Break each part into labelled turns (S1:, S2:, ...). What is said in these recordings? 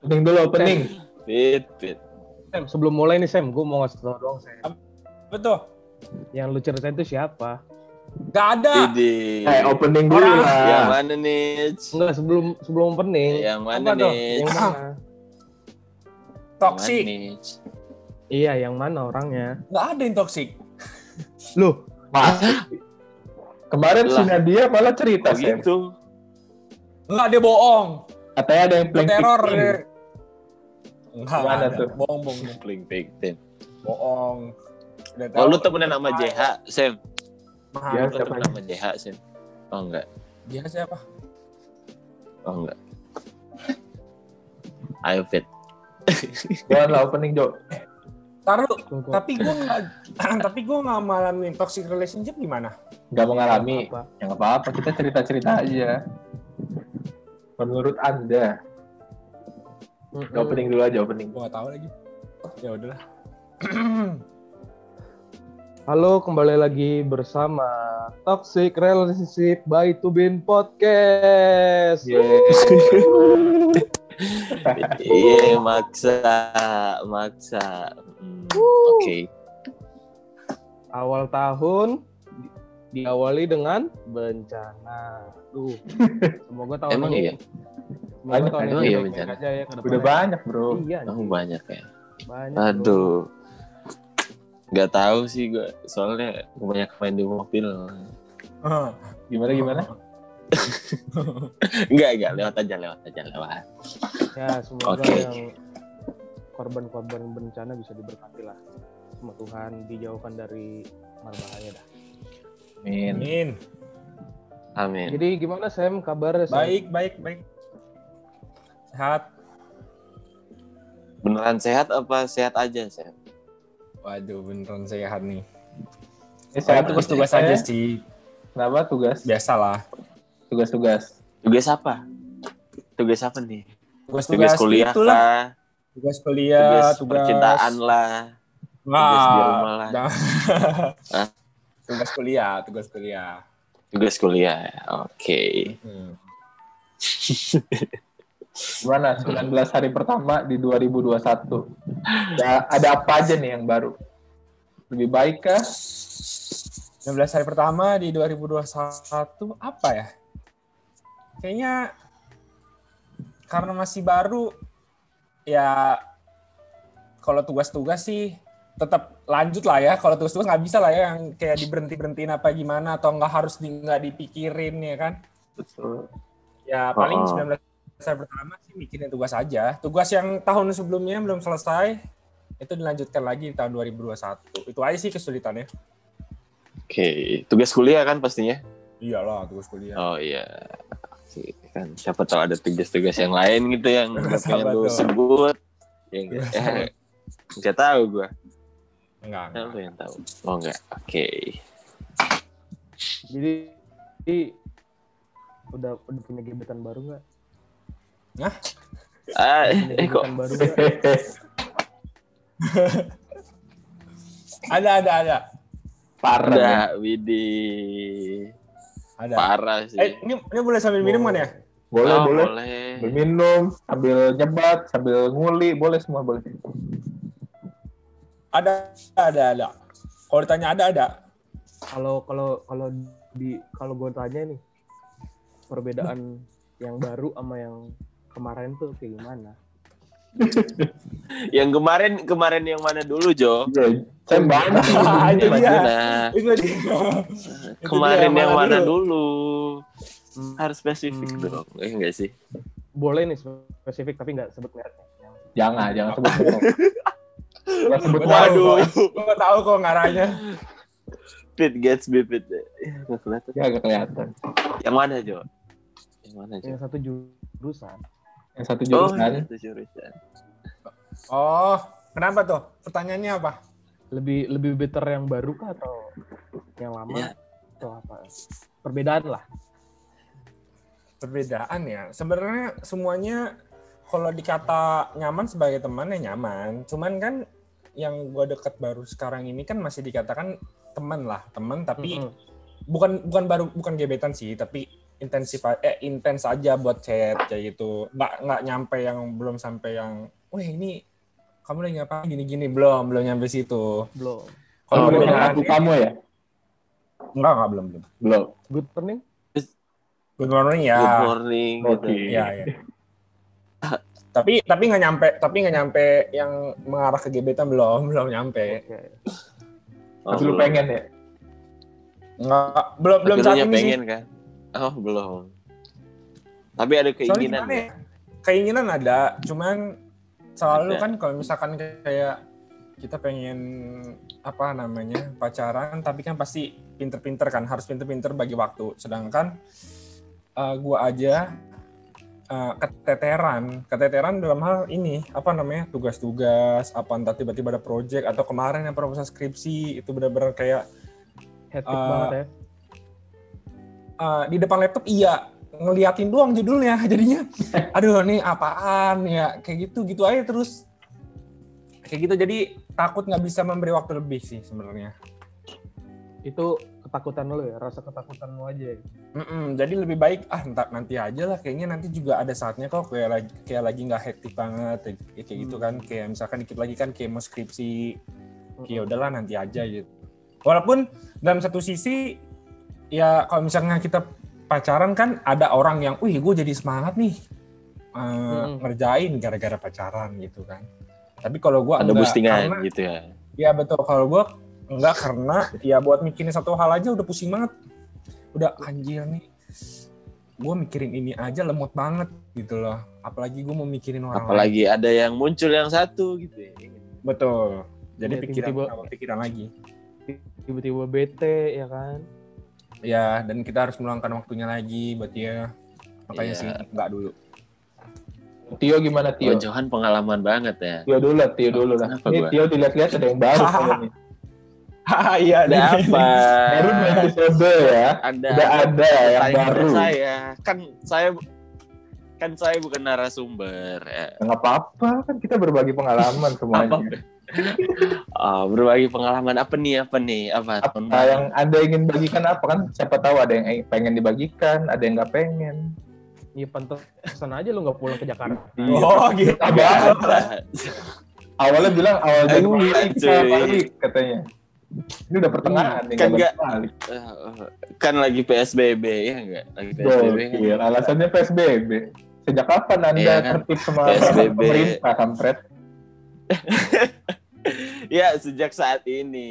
S1: Opening dulu opening.
S2: Fit, fit.
S3: Sam, sebelum mulai nih Sam, gue mau ngasih tau doang Sam.
S4: Betul.
S3: Yang lu ceritain itu siapa?
S4: Gak ada.
S2: Idi.
S1: Eh opening dulu
S4: Orang.
S2: Yang
S1: lah.
S2: mana nih?
S3: Enggak, sebelum sebelum opening.
S2: Yang mana nih?
S3: Yang mana?
S4: Toxic.
S3: Iya, yang mana orangnya?
S4: Gak ada yang toxic.
S3: Lu,
S1: Mas. Kemarin si. Nadia malah cerita
S2: Oh
S1: Sam.
S2: gitu.
S4: Enggak, dia bohong.
S1: Katanya ada yang playing
S4: teror. dia. Enggak
S1: Gimana
S4: ada.
S1: tuh?
S4: Bohong, bohong.
S2: Playing victim.
S4: Bohong. Udah
S2: Oh lu temenan sama JH, Sam?
S4: Mahal.
S1: Ya.
S2: Lu
S1: siapa
S2: temenan sama JH, Sam? Oh enggak.
S4: Dia siapa?
S2: Oh enggak. Ayo fit.
S1: Jangan lah opening Jo.
S4: Taruh. Tapi gue nggak, tapi gue nggak ngalamin toxic relationship gimana?
S1: Gak mengalami.
S3: apa?
S1: Ya nggak apa-apa. Kita cerita-cerita aja. Menurut anda.
S3: Mm-mm.
S1: Opening dulu aja opening.
S4: Gue nggak tahu lagi. Ya udahlah.
S3: Halo, kembali lagi bersama Toxic Relationship by Tubin Podcast.
S2: Iya, maksa, maksa. Hmm, Oke.
S3: Awal tahun di- diawali dengan bencana. Duh, semoga tahun
S2: Emang
S3: ini
S2: iya?
S1: Banyak,
S2: emang
S3: ini
S2: iya bencana?
S3: aja ya.
S1: Udah banyak bro.
S3: Iya,
S2: Oh, banyak ya.
S3: banyak. bro.
S2: Aduh. Gak tahu sih gue, soalnya banyak main di mobil.
S1: Gimana gimana?
S2: Enggak, enggak, lewat aja, lewat aja, lewat.
S3: Ya, semoga
S2: Oke.
S3: yang korban-korban bencana bisa diberkati lah sama Tuhan, dijauhkan dari hal bahaya dah.
S1: Amin.
S4: Amin.
S2: Amin.
S3: Jadi gimana Sam kabar? Sam?
S4: Baik, baik, baik. Sehat.
S2: Beneran sehat apa sehat aja, Sam?
S4: Waduh, beneran sehat nih.
S1: Ini
S4: Saya
S1: saya
S4: tugas-tugas aja sih.
S1: Kenapa tugas?
S4: Biasalah.
S1: Tugas-tugas.
S2: Tugas apa? Tugas apa nih? Tugas
S4: Tugas-tugas
S2: kuliah
S4: itulah.
S2: kah?
S4: Tugas kuliah,
S2: Tugas
S4: tugas
S2: percintaan lah. tugas di rumah lah.
S4: tugas kuliah, tugas kuliah.
S2: Tugas kuliah. Oke.
S4: Hmm.
S1: Gimana 19 hari pertama di 2021? Ya, ada apa aja nih yang baru? Lebih baik kah?
S4: 19 hari pertama di 2021 apa ya? Kayaknya karena masih baru ya kalau tugas-tugas sih tetap lanjut lah ya. Kalau tugas-tugas nggak bisa lah ya yang kayak diberhenti berhentiin apa gimana atau nggak harus di, nggak dipikirin ya kan?
S1: Betul.
S4: Ya paling
S2: Oh.
S4: 19 hari pertama sih mikirin tugas aja. Tugas yang tahun sebelumnya belum selesai itu dilanjutkan lagi di tahun 2021. Itu aja sih kesulitannya.
S2: Oke. Tugas kuliah kan pastinya?
S4: Iyalah tugas kuliah.
S2: Oh iya. Oke, Kan siapa tahu ada tugas-tugas yang lain gitu yang pengen lu
S4: tuh?
S2: sebut. Yang
S4: Iya,
S2: eh, tahu gue.
S4: Enggak, enggak.
S2: lu yang tahu. Oh enggak. Oke.
S3: Jadi, jadi udah udah punya gebetan baru nggak?
S2: Ah,
S3: Punya
S2: eh kok
S3: baru nggak?
S4: Ada, ada, ada.
S1: Parah.
S2: ada
S1: ya.
S2: Widih.
S4: Ada.
S2: Parah sih.
S4: Eh, ini, ini boleh sambil minum kan ya?
S1: Boleh,
S2: Oh,
S1: boleh.
S2: boleh.
S1: Sambil minum, sambil nyebat, sambil nguli, boleh semua boleh.
S4: Ada, ada, ada. Kalau ditanya ada, ada.
S3: Kalau kalau kalau di kalau gue tanya nih perbedaan yang baru sama yang kemarin tuh kayak gimana?
S2: Yang kemarin kemarin yang mana dulu, Jo?
S1: Iya, banyak.
S4: Ah, itu dia.
S2: Kemarin yang
S4: mana
S2: dulu? Harus spesifik
S3: Hmm.
S2: dong. Eh enggak sih?
S3: Boleh nih spesifik tapi nggak sebut mereknya.
S1: Jangan, jangan sebut merek. Jangan sebut
S2: Waduh.
S4: Gue gak tahu kok ngaranya.
S2: Pit gets bipit. Ya, nggak kelihatan.
S1: Ya, gak kelihatan.
S2: Yang mana, Jo? Yang mana, Jo?
S3: Yang satu jurusan.
S1: Yang satu
S2: Oh,
S1: jurusan.
S2: itu jurusan.
S4: Oh, kenapa tuh? Pertanyaannya apa?
S3: Lebih lebih better yang baru kah atau yang lama
S2: Ya.
S3: atau apa? Perbedaan lah.
S4: Perbedaan ya. Sebenarnya semuanya kalau dikata nyaman sebagai teman ya nyaman. Cuman kan yang gue deket baru sekarang ini kan masih dikatakan teman lah, teman tapi
S3: Mm-mm.
S4: bukan bukan baru bukan gebetan sih, tapi intensif a- eh intens aja buat chat kayak gitu nggak nggak nyampe yang belum sampai yang wah ini kamu lagi ngapain gini-gini belum belum nyampe situ
S3: Belum.
S4: kalau
S1: Oh,
S4: udah
S1: dengan aku kamu ya?
S4: enggak enggak belum belum
S1: Belum.
S3: Good morning.
S4: good morning ya
S2: Good morning gitu.
S1: Oke.
S4: ya ya tapi tapi nggak nyampe tapi nggak nyampe yang mengarah ke gebetan belum belum nyampe.
S2: Oh,
S1: Tapi lu
S2: belum.
S1: pengen ya?
S4: nggak belum belum saat ini sih
S2: pengen kan? Oh, belum. Tapi ada keinginan
S4: gimana
S2: ya?
S4: ya? Keinginan ada, cuman selalu
S2: Ada.
S4: kan kalau misalkan kayak kita pengen apa namanya pacaran, tapi kan pasti pinter-pinter kan, harus pinter-pinter bagi waktu. Sedangkan eh, gua aja eh, keteteran, keteteran dalam hal ini apa namanya tugas-tugas, apa entah tiba-tiba ada project atau kemarin yang proposal skripsi itu benar-benar kayak
S3: Hectic
S4: Uh,
S3: banget ya.
S4: Eh, di depan laptop iya. Ngeliatin doang judulnya jadinya aduh nih apaan? Ya kayak gitu gitu aja terus. Kayak gitu jadi takut nggak bisa memberi waktu lebih sih sebenarnya.
S3: Itu ketakutan lo ya, rasa ketakutan lo aja. ya.
S4: Mm-mm, jadi lebih baik ah entar nanti aja lah kayaknya nanti juga ada saatnya kok kayak lagi kayak lagi nggak hektik banget. Kayak, kayak gitu kan kayak misalkan dikit lagi kan kayak mau skripsi. Ya udahlah nanti aja gitu. Walaupun dalam satu sisi ya kalau misalnya kita pacaran kan ada orang yang wih gue jadi semangat nih eh,
S3: Mm-mm.
S4: ngerjain gara-gara pacaran gitu kan tapi kalau gue
S2: Ada
S4: enggak
S2: boostingan
S4: karena
S2: gitu ya.
S4: ya betul kalau gue enggak karena ya buat mikirin satu hal aja udah pusing banget udah anjir nih gue mikirin ini aja lemot banget gitu loh apalagi gue mau mikirin orang lain
S2: Apalagi ada yang muncul yang satu gitu ya.
S4: betul jadi
S3: Ya,
S4: pikiran tambah pikiran lagi
S3: Tiba-tiba bete ya kan.
S4: Ya dan kita harus meluangkan waktunya lagi buat dia makanya
S2: Iya.
S4: sih enggak dulu
S1: Tio gimana Tio?
S2: Tio Johan pengalaman banget ya.
S1: Tio dulu lah, Tio dulu lah. Ini
S2: gua?
S1: Tio dilihat-lihat ada yang baru kayaknya nih.
S4: iya
S2: Ada apa?
S1: Baru ya.
S2: Ada
S1: Udah ada yang baru.
S2: Saya kan saya kan saya bukan narasumber ya.
S1: Nggak apa-apa kan kita berbagi pengalaman semuanya.
S2: Oh, berbagi pengalaman apa nih apa nih apa?
S1: Apa yang anda ingin bagikan apa kan? Siapa tahu ada yang pengen dibagikan, ada yang nggak pengen.
S3: Iya pantesan aja lo nggak pulang ke Jakarta.
S4: oh gitu
S1: Apa? Awalnya bilang awal Januari kita
S2: cuy.
S1: balik katanya. Ini udah pertengahan nih
S2: Kan
S1: nggak.
S2: Eh, kan lagi PSBB ya enggak? Lagi PSBB kan?
S1: Gokil, alasannya PSBB. Sejak kapan anda
S2: Iya kan?
S1: tertib sama
S2: PSBB.
S1: pemerintah, kampret?
S2: Ya, sejak saat ini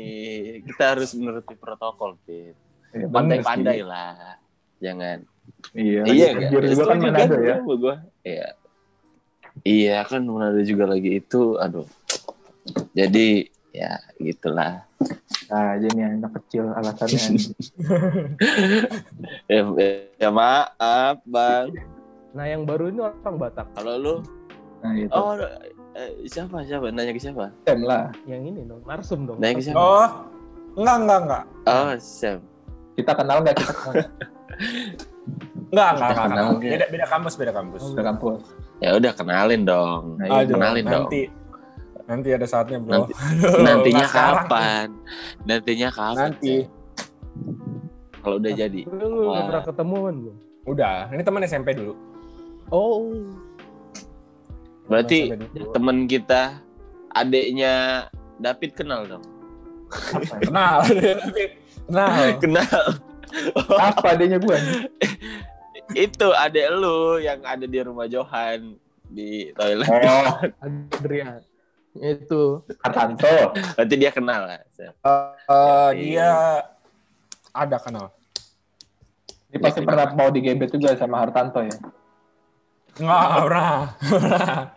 S2: kita harus menuruti protokol, Pit.
S1: Ya,
S2: Pandai-pandai lah. Jangan.
S1: Iya,
S2: iya,
S1: kerja juga kan Manado ya.
S2: gua? Iya. Iya, kan Manado juga lagi itu, aduh. Jadi, ya gitulah.
S1: Nah, aja nih anak kecil alasannya.
S2: Ya, ya maaf, Bang.
S3: Nah yang baru ini orang Batak.
S2: Kalau lu,
S1: nah, itu.
S2: oh, eh, siapa, siapa? Nanya ke siapa?
S1: Tem lah.
S3: Yang ini dong, narsum dong.
S2: Nah, yang siapa?
S4: oh enggak enggak enggak
S2: Oh, Sam.
S1: Kita kenal nggak kita kenal
S4: enggak enggak enggak,
S2: kenal
S4: enggak.
S2: nggak?
S4: beda beda kampus beda kampus
S1: di kampus.
S2: Ya udah kenalin dong.
S1: Nah.
S4: Aduh,
S2: kenalin dong.
S4: nanti nanti ada saatnya bro
S2: Nanti-
S4: Aduh,
S2: Nantinya
S4: sekarang.
S2: kapan? Nantinya kapan?
S4: Nanti.
S2: Sam? Kalau udah jadi.
S3: Lu pernah ketemu kan belum?
S4: udah ini teman SMP dulu
S3: Oh,
S2: Berarti
S4: Teman
S2: kita adiknya David kenal dong.
S4: kenal kenal
S2: Kenal.
S1: Apa adanya gue?
S2: Itu adik lu yang ada di rumah Johan di toilet.
S1: Oh,
S3: Adrian. Itu.
S1: Katanto.
S2: Berarti dia kenal lah. Sam.
S4: Eh, dia ada kenal
S1: Dia pasti pernah mau digebet juga sama Hartanto ya.
S4: Nggak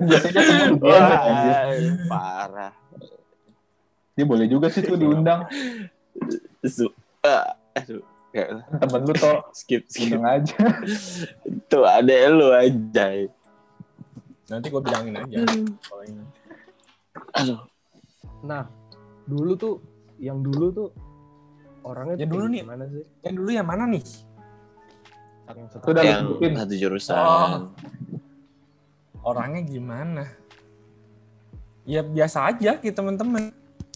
S1: Biasanya semua digebet anjir.
S2: Wah, parah.
S1: Dia boleh juga sih tuh diundang.
S2: Su- ah, aduh. Nggak,
S1: Temen lu toh
S2: skip skip.
S1: aja.
S2: Tuh adek lu aja.
S4: nanti gue bilangin aja kalau ini.
S2: Aduh.
S3: Nah, dulu tuh, yang dulu tuh orangnya
S4: Ya
S3: tuh
S4: dulu nih.
S3: Gimana sih?
S4: yang dulu yang mana nih
S3: Yang
S2: Yang satu jurusan.
S4: Oh. Orangnya gimana? Ya biasa aja kayak teman-teman.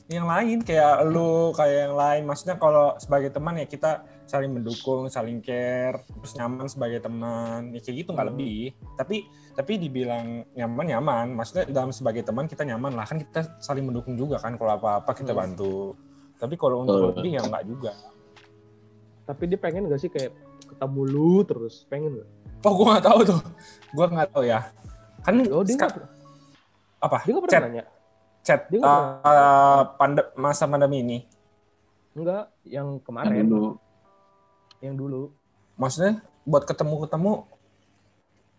S4: Yang lain kayak lu kayak yang lain. Maksudnya kalau sebagai teman ya kita saling mendukung saling care terus nyaman sebagai teman. Ya kayak gitu nggak
S3: Hmm.
S4: lebih. Tapi tapi dibilang nyaman nyaman. Maksudnya dalam sebagai teman kita nyaman lah. Kan kita saling mendukung juga kan kalau apa apa kita
S3: Hmm.
S4: bantu. Tapi kalau untuk
S2: Betul.
S4: lebih ya nggak juga.
S3: Tapi dia pengen gak sih kayak ketemu lu terus? Pengen gak?
S4: oh gue nggak tahu tuh. Gue nggak tahu ya kan
S3: Oh dia nggak
S4: apa?
S3: Dia nggak
S4: chat.
S3: pernah nanya.
S4: chat.
S3: Dia nggak
S4: uh, pande- masa pandemi ini.
S3: Enggak, yang
S1: Yang
S3: kemarin,
S1: dulu.
S3: yang dulu.
S4: maksudnya buat ketemu ketemu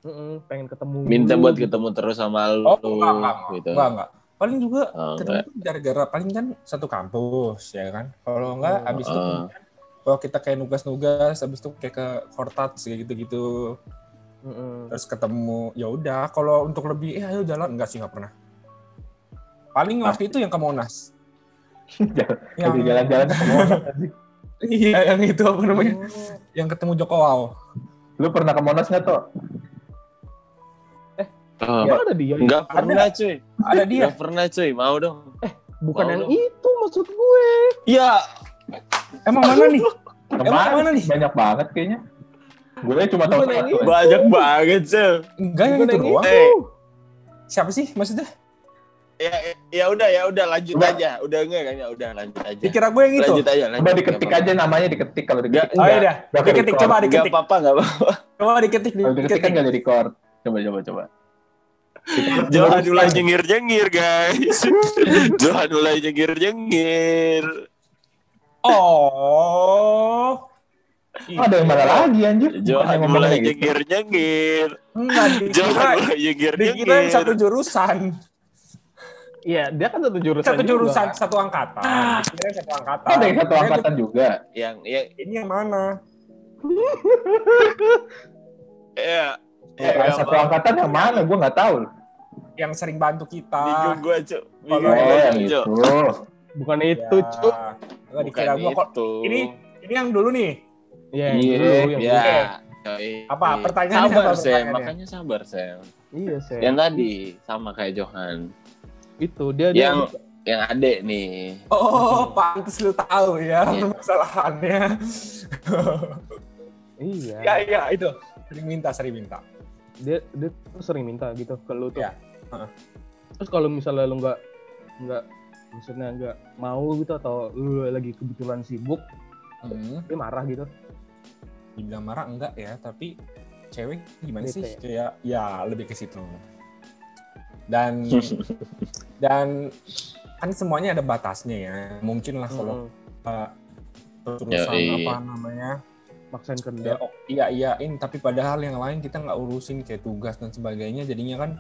S3: Mm-mm, pengen ketemu.
S2: Minta buat ketemu terus sama lu
S4: oh enggak enggak.
S2: gitu.
S4: enggak enggak. Paling juga
S2: Oh,
S4: ketemu gara-gara paling kan satu kampus ya kan? Kalau enggak
S3: Oh,
S4: abis itu
S2: ah.
S4: kan, kalau kita kayak nugas-nugas abis itu kayak ke Hortat kayak gitu-gitu
S3: Mm-mm.
S4: terus ketemu ya udah kalau untuk lebih eh ayo jalan enggak sih enggak pernah paling waktu itu yang ke Monas yang
S1: jalan-jalan ke Monas.
S4: iya yang itu apa namanya
S3: Oh,
S4: yang ketemu Joko Wow
S1: Lu pernah ke Monas nggak tuh?
S2: Oh,
S3: emang ada dia?
S2: Enggak pernah cuy.
S4: ada dia
S2: Enggak pernah cuy. Mau dong.
S3: Bukan
S2: Mau
S3: yang
S2: dong.
S3: itu maksud gue.
S2: Iya.
S4: emang mana nih
S1: Kemarin
S4: mana nih?
S1: banyak banget kayaknya. Gue cuma tahu satu.
S3: itu.
S2: Banyak banget cuy.
S4: enggak yang itu doang
S2: Eh.
S4: siapa sih maksudnya
S2: Ya, ya udah ya udah lanjut
S1: Coba.
S2: aja. Udah enggak kayaknya udah lanjut aja.
S4: dikira gue yang itu
S2: Lanjut aja, lanjut.
S1: Coba diketik aja namanya diketik kalau diketik.
S4: oh iya dah diketik coba
S2: apa-apa. Enggak
S4: diketik
S2: apa-apa, enggak apa-apa.
S4: coba diketik
S1: Kalau diketik kan
S4: diketik
S1: nggak di record. Coba coba coba.
S2: Johan mulai nyengir-nyengir, guys. Johan mulai nyengir-nyengir.
S4: Oh.
S1: Oh, ada yang mana lagi anjir?
S2: Johan
S1: yang
S2: mulai
S1: gitu.
S2: nyengir-nyengir.
S4: Enggak,
S2: Johan mulai nyengir-nyengir.
S4: yang satu jurusan.
S3: Iya, dia kan satu jurusan.
S4: Satu
S3: juga.
S4: jurusan, satu angkatan. Dikira yang satu angkatan.
S1: Ada yang satu angkatan juga.
S2: yang ya
S4: Ini yang mana?
S2: ya
S1: Ya,
S2: ya,
S1: satu
S2: apa?
S1: angkatan yang mana? Gue nggak tahu.
S4: Yang sering bantu kita.
S2: Bingung gua, Cuk. Bingung
S1: Oh,
S2: gua,
S1: yang
S2: Cuk.
S1: itu.
S3: Bukan
S4: Ya.
S3: itu, Cuk.
S4: Dikira
S2: Bukan
S4: gua kok.
S2: itu.
S4: Ini ini yang dulu nih.
S3: Iya, yang
S1: Iya,
S3: yang
S2: Ya.
S3: dulu.
S2: Yoi.
S4: Apa? Pertanyaannya
S2: sabar,
S4: apa
S2: Sam.
S4: pertanyaannya?
S2: Makanya sabar, Sam.
S3: Iya, Sam.
S2: Yang tadi sama kayak Johan.
S3: itu dia dia
S2: Yang yang adek nih.
S4: Oh, pantas lu tahu ya
S2: Iya.
S4: permasalahannya.
S3: iya.
S4: ya, iya itu. Sering minta, sering minta.
S3: Dia dia tuh sering minta gitu ke lu tuh.
S4: Iya. Heeh.
S3: Terus kalau misalnya lu nggak nggak maksudnya nggak mau gitu atau lu lagi kebetulan sibuk,
S4: Hmm.
S3: dia marah gitu.
S4: dibilang marah enggak ya tapi cewek gimana sih
S3: Bete.
S4: kayak ya lebih ke situ dan dan kan semuanya ada batasnya ya mungkin lah kalau
S3: Mm-mm.
S4: uh, terusan
S2: Yoi.
S4: apa namanya
S3: maksain
S4: ya,
S3: kehendak.
S4: oh, iya iyain tapi padahal yang lain kita nggak urusin kayak tugas dan sebagainya jadinya kan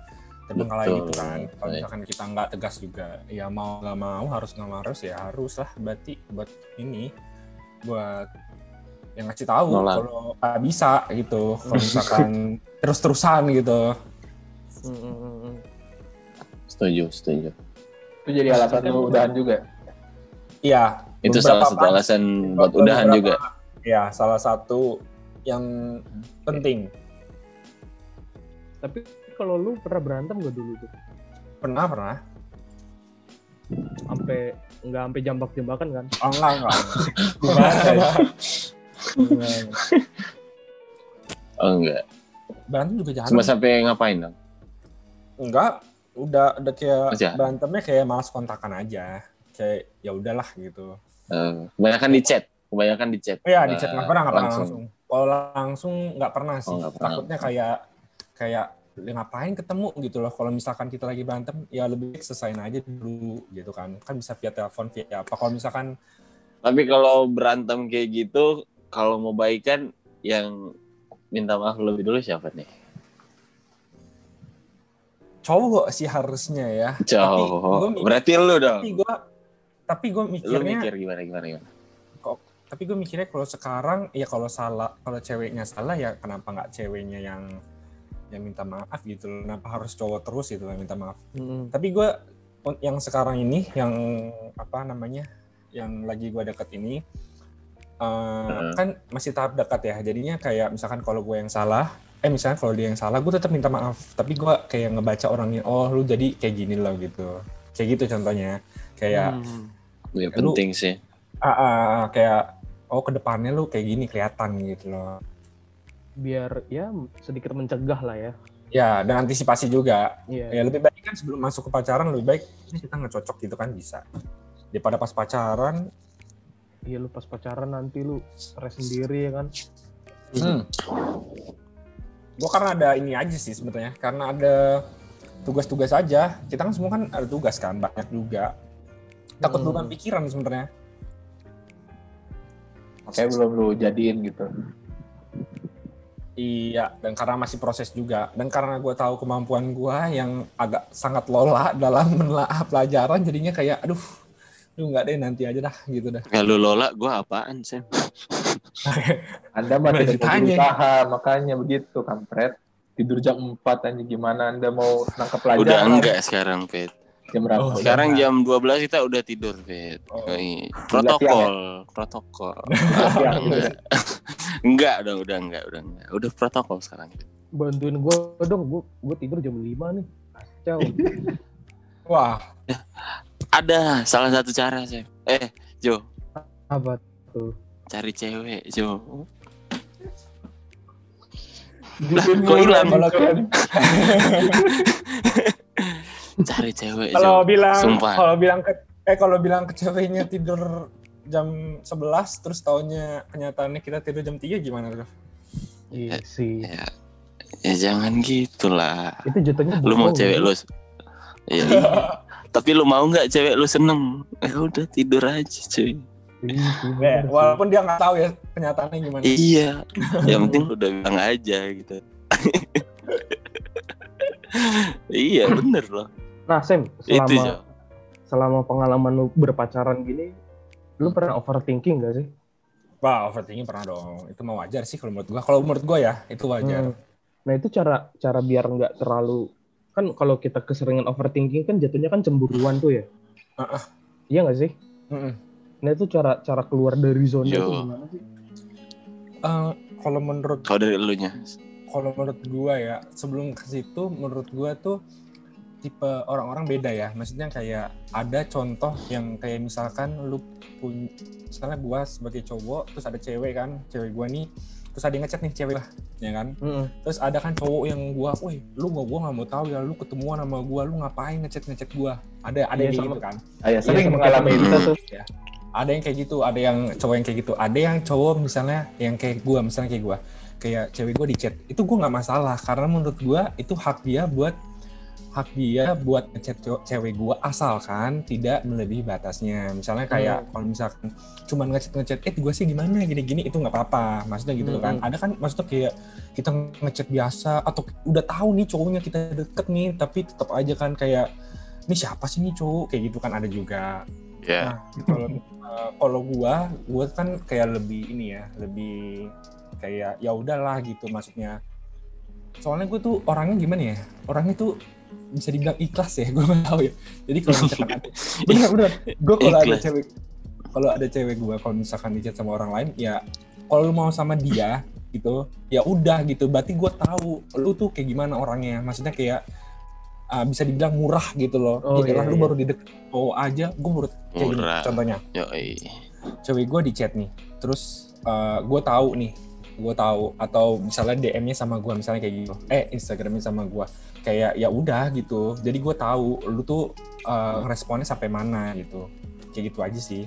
S4: terbengkalai gitu kan kalau misalkan kita nggak tegas juga ya mau nggak mau harus nggak harus ya harus lah berarti buat ini buat yang ngasih tahu kalau nggak bisa gitu kalau misalkan terus-terusan gitu.
S2: Setuju, setuju.
S1: Itu jadi alasan lu udahan juga.
S4: iya
S2: Itu salah satu
S4: pas-
S2: alasan buat udahan
S4: beberapa-
S2: juga.
S4: ya salah satu yang penting
S3: Tapi kalau lu pernah berantem gak dulu tuh?
S4: pernah pernah
S3: Sampai nggak sampai jambak-jambakan kan?
S4: oh, enggak enggak
S3: Gimana?
S2: Oh enggak.
S4: berantem juga jarang
S2: Cuma sampai ngapain dong?
S4: Enggak, udah udah kayak
S2: Aja.
S4: berantemnya kayak malas kontakan aja. Kayak ya udahlah gitu.
S2: Eh, kebanyakan di chat, kebanyakan di chat.
S4: Iya, di chat nggak pernah, nggak pernah
S2: langsung.
S4: langsung. Kalau langsung nggak pernah sih.
S2: Oh, pernah.
S4: Takutnya kayak kayak "Ya ngapain ketemu gitu loh. Kalau misalkan kita lagi berantem, ya lebih baik selesain aja dulu gitu kan. Kan bisa via telepon, via apa. Kalau misalkan
S2: Tapi kalau berantem kayak gitu, kalau mau baikan yang minta maaf lebih dulu siapa nih?
S4: cowok sih harusnya ya.
S2: Cowok. Berarti lu dong.
S4: Tapi gue tapi gue
S2: Lu
S4: mikirnya
S2: mikir gimana gimana gimana?
S4: tapi gue mikirnya kalau sekarang ya kalau salah kalau ceweknya salah ya kenapa nggak ceweknya yang yang minta maaf gitu loh kenapa harus cowok terus gitu yang minta maaf
S3: Mm-mm.
S4: tapi gue yang sekarang ini yang apa namanya yang lagi gue deket ini eh,
S2: Heeh.
S4: kan masih tahap dekat ya jadinya kayak misalkan kalau gue yang salah eh misalnya kalau dia yang salah gue tetap minta maaf tapi gue kayak ngebaca orangnya oh lu jadi kayak gini loh gitu kayak gitu contohnya kayak
S3: Hmm.
S2: Ya
S4: Lu-
S2: penting sih.
S4: ah, ah, ah, kayak oh ke depannya lu kayak gini kelihatan gitu loh
S3: biar ya sedikit mencegah lah ya.
S4: Ya dan antisipasi juga.
S3: Iya.
S4: Ya lebih baik kan sebelum masuk ke pacaran lebih baik ini kita nggak cocok gitu kan bisa. Daripada pas pacaran.
S3: Iya lu pas pacaran nanti lu stres sendiri ya kan?
S4: Hmm. gue karena ada ini aja sih sebenarnya karena ada tugas-tugas aja. Kita kan semua kan ada tugas kan banyak juga. Takut
S3: Hmm.
S4: pikiran sebenarnya.
S1: Makanya belum lu jadiin gitu.
S4: Iya, dan karena masih proses juga, dan karena gue tahu kemampuan gue yang agak sangat lola dalam menelaah pelajaran, jadinya kayak, aduh, lu nggak deh nanti aja dah, gitu dah.
S2: Ya lu Lola, gue apaan sih?
S1: Anda mah tidak mau
S4: ditanya.
S1: berusaha, makanya begitu kampret. Tidur jam 4 aja gimana Anda mau nangkep pelajaran?
S2: Udah enggak sekarang, Fit.
S1: Jam berapa?
S4: Oh,
S2: Sekarang
S4: udah.
S2: jam 12 kita udah tidur, Fit.
S4: Oh.
S2: Protokol, protokol.
S1: Siang,
S2: enggak. enggak, udah udah enggak, udah enggak. Udah protokol sekarang.
S3: bantuin gue dong gue gue tidur jam 5 nih kacau
S4: Wah,
S2: Ada salah satu cara, sih. Eh, Jo,
S3: apa
S2: cari cewek, Jo.
S1: Gituin
S2: kok hilang? Cari cewek,
S4: kalau bilang,
S2: Sumpah.
S4: kalau bilang ke, eh kalau bilang ke ceweknya tidur jam 11, terus taunya kenyataannya kita tidur jam 3 gimana tuh?
S3: iya sih
S2: Ya, ya jangan gitulah.
S3: itu jatuhnya
S2: Lu mau cewek
S3: ya.
S2: lu iya. Tapi lu mau nggak cewek lu seneng? Ya udah tidur aja, cuy.
S3: Iya,
S4: Eh, walaupun dia nggak tahu ya kenyataannya gimana.
S2: Iya. Yang penting lu udah bilang aja gitu. iya, bener loh.
S3: Nah Sam
S2: Itu,
S3: selama
S2: Jo.
S3: selama pengalaman lu berpacaran gini lu pernah overthinking gak sih
S4: Wah, overthinking pernah dong. Itu mah wajar sih kalau menurut gua. Kalau menurut gua ya, itu wajar.
S3: Hmm. Nah itu cara cara biar nggak terlalu kan kalau kita keseringan overthinking kan jatuhnya kan cemburuan tuh ya.
S4: Ah.
S3: Iya nggak sih?
S4: Mm-mm.
S3: Nah itu cara cara keluar dari zona
S2: Yo.
S3: itu gimana sih?
S4: Eh, kalau menurut
S2: Kalau dari elunya.
S4: kalau menurut gua ya sebelum ke situ menurut gua tuh tipe orang-orang beda ya. Maksudnya kayak ada contoh yang kayak misalkan lu punya misalnya gua sebagai cowok terus ada cewek kan cewek gua nih terus ada yang ngechat nih cewek lah ya kan?
S3: Mm-mm.
S4: terus ada kan cowok yang gua wih lu gua gua nggak mau tahu ya lu ketemuan sama gua lu ngapain ngechat ngechat gua? Ada ada
S3: Iya,
S4: yang gitu kan?
S1: Saya sering
S3: Iya, sama
S1: mengalami itu.
S3: kita tuh.
S4: ada yang kayak gitu ada yang cowok yang kayak gitu. Ada yang cowok misalnya yang kayak gua misalnya kayak gua kayak cewek gua di chat. Itu gua nggak masalah karena menurut gua itu hak dia buat hak dia buat ngechat cewek gua asalkan tidak melebihi batasnya misalnya kayak kalau misalkan cuman ngechat ngechat eh gua sih gimana gini gini itu nggak apa-apa maksudnya gitu kan
S3: Mm-mm.
S4: ada kan maksudnya kayak kita ngechat biasa atau udah tahu nih cowoknya kita deket nih tapi tetap aja kan kayak ini siapa sih nih cowok kayak gitu kan ada juga
S2: Ya.
S4: Nah, kalau uh, kalau gua, gua kan kayak lebih ini ya, lebih kayak ya udahlah gitu maksudnya. Soalnya gue tuh orangnya gimana ya? Orangnya tuh bisa dibilang ikhlas ya, gue nggak tahu ya. Jadi kalau misalkan ada, bener bener, gue kalau ada cewek, kalau ada cewek gue, kalau misalkan di chat sama orang lain, ya kalau lu mau sama dia gitu, ya udah gitu. Berarti gue tahu lu tuh kayak gimana orangnya. Maksudnya kayak uh, bisa dibilang murah gitu loh.
S3: Oh,
S4: ya,
S3: iya,
S4: lu
S3: iya.
S4: baru di deket cowok aja, gue menurut kayak gini, contohnya
S2: Yoi.
S4: cewek gue di chat nih terus gue tahu nih gue tahu atau misalnya DM-nya sama gue misalnya kayak gitu. Eh Instagramnya sama gue kayak ya udah gitu. Jadi gue tahu lu tuh uh, responnya sampai mana gitu. Kayak gitu aja sih.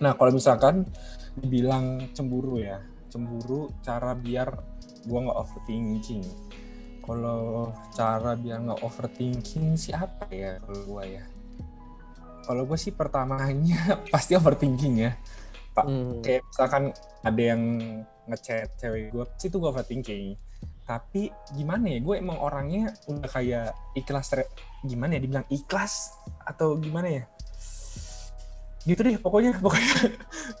S4: Nah kalau misalkan dibilang cemburu ya. Cemburu cara biar gue nggak overthinking. Kalau cara biar nggak overthinking sih apa ya kalau gue ya? Kalau gue sih pertamanya pasti overthinking ya. Pak,
S3: Hmm.
S4: kayak misalkan ada yang ngechat cewek gue sih itu gue overthinking. Tapi gimana ya gue emang orangnya udah kayak ikhlas gimana ya dibilang ikhlas atau gimana ya? Gitu deh pokoknya pokoknya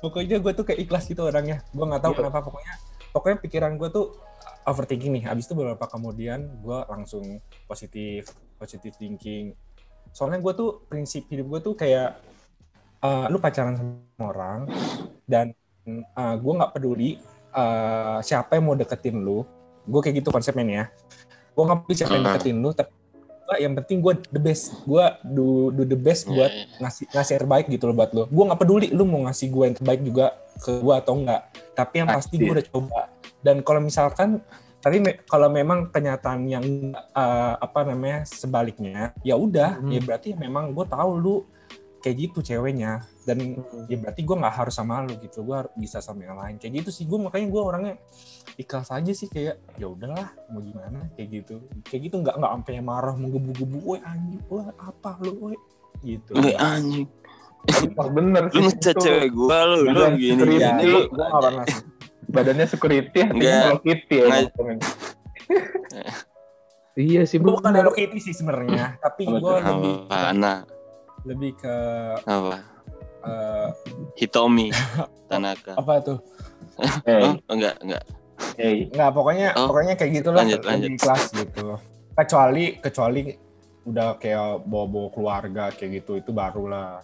S4: pokoknya gue tuh kayak ikhlas gitu orangnya. Gue nggak tahu
S3: Iya.
S4: kenapa pokoknya pokoknya pikiran gue tuh overthinking nih. Habis itu beberapa kemudian gue langsung positif positif thinking. Soalnya gue tuh prinsip hidup gue tuh kayak eh, lu pacaran sama orang dan uh, gue nggak peduli uh, siapa yang mau deketin lu? Gue kayak gitu konsepnya nih ya. Gue nggak peduli siapa yang deketin lu tapi yang penting gue the best. Gue do, do the best buat
S2: Iya, iya.
S4: ngasih ngasih yang terbaik gitu loh buat lo gue nggak peduli lu mau ngasih gue yang terbaik juga ke gue atau enggak tapi yang pasti gue udah coba. Dan kalau misalkan tapi me- kalau memang kenyataan yang eh, apa namanya sebaliknya ya udah
S3: Hmm.
S4: ya berarti memang gue tahu lu kayak gitu ceweknya dan
S3: Hmm.
S4: ya berarti gue nggak harus sama lu gitu gue bisa sama yang lain kayak gitu sih gue makanya gue orangnya ikhlas aja sih kayak ya udahlah mau gimana kayak gitu kayak gitu nggak nggak sampai marah menggebu-gebu woi anjing woi apa lu woi gitu
S2: Lu anjing.
S1: Bener
S2: Lu
S1: sih.
S2: ngecat
S1: itu.
S2: cewek gua lu, lu gini
S4: ya,
S2: lu.
S4: gue nggak pernah sih.
S1: Badannya security, hatinya
S2: Enggak.
S1: Hello Kitty ya.
S3: Iya sih
S4: gue bukan. Hello Kitty sih sebenarnya tapi gue lebih
S2: Apa?
S4: Lebih ke
S2: apa?
S4: eh,
S2: Hitomi Tanaka.
S4: apa tuh
S1: Hey,
S2: Oh, enggak, enggak.
S1: hey.
S4: nggak pokoknya
S2: Oh.
S4: pokoknya kayak gitulah
S2: Lanjut, lanjut.
S4: kelas gitu kecuali kecuali udah kayak bawa-bawa keluarga kayak gitu itu barulah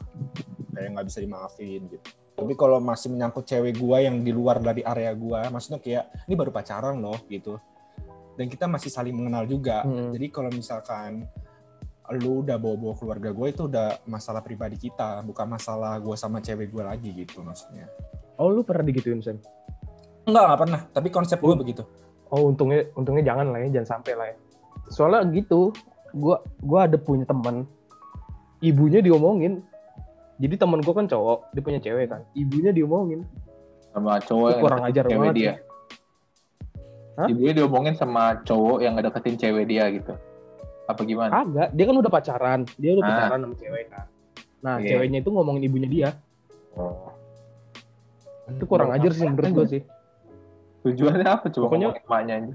S4: kayak nggak bisa dimaafin gitu tapi kalau masih menyangkut cewek gua yang di luar dari area gua maksudnya kayak ini baru pacaran loh gitu dan kita masih saling mengenal juga
S3: Hmm.
S4: jadi kalau misalkan lu udah bawa-bawa keluarga gue itu udah masalah pribadi kita bukan masalah gua sama cewek gue lagi gitu maksudnya
S3: Oh lu pernah digituin Sen?
S4: enggak nggak pernah tapi konsep gue begitu
S3: Oh untungnya untungnya jangan lah ya, jangan sampai lah ya. Soalnya gitu, gua gua ada punya teman, ibunya diomongin. Jadi teman gua kan cowok, dia punya cewek kan, ibunya diomongin.
S1: Sama cowok
S3: Itu
S1: yang
S3: kurang
S1: deketin
S3: ajar
S1: cewek
S3: banget
S1: dia.
S3: Hah?
S1: Ibunya diomongin sama cowok yang ngedeketin cewek dia gitu. Apa gimana?
S3: Kagak, dia kan udah pacaran, dia udah
S1: Ah.
S3: pacaran sama cewek kan. Nah,
S1: Iya.
S3: ceweknya itu ngomongin ibunya dia.
S1: Oh.
S3: Itu kurang ajar sih menurut gua sih.
S1: Tujuannya apa coba
S3: Pokoknya-
S1: emaknya aja?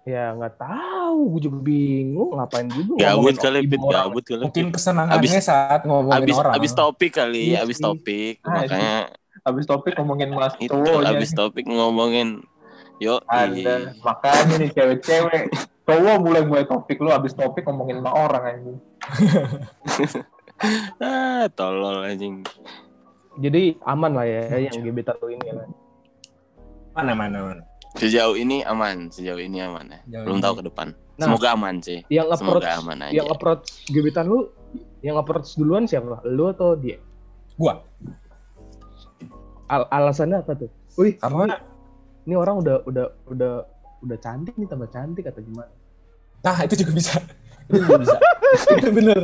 S3: Ya nggak tahu, gue juga bingung ngapain juga
S2: Gabut kali,
S3: orang.
S2: Gabut kali.
S4: mungkin kesenangannya
S2: Abis-
S4: saat ngomongin
S2: Abis,
S4: orang
S2: abis topik kali,
S3: Iya
S2: abis topik.
S1: Ah,
S2: Makanya
S1: Abis topik ngomongin mas
S2: itu, abis topik ngomongin. Yo,
S1: Ada. Makanya nih cewek-cewek. Cowok mulai mulai topik lu abis topik ngomongin sama orang anjing.
S2: ah, tolol anjing.
S3: Jadi aman lah ya yang gebetan lu ini ya.
S4: mana mana mana
S2: Sejauh ini aman, sejauh ini aman ya.
S4: Jauh
S2: Belum
S4: ini.
S2: tahu ke depan.
S3: Nah.
S2: Semoga aman sih.
S3: Yang approach
S2: Semoga aman aja.
S3: yang approach gebetan lu yang approach duluan siapa? Lu atau dia?
S4: gua
S3: Al- alasannya apa tuh? Wih,
S4: karena
S3: ini orang udah udah udah udah cantik nih tambah cantik atau gimana?
S4: Nah itu juga bisa. Itu juga bisa. Itu bener.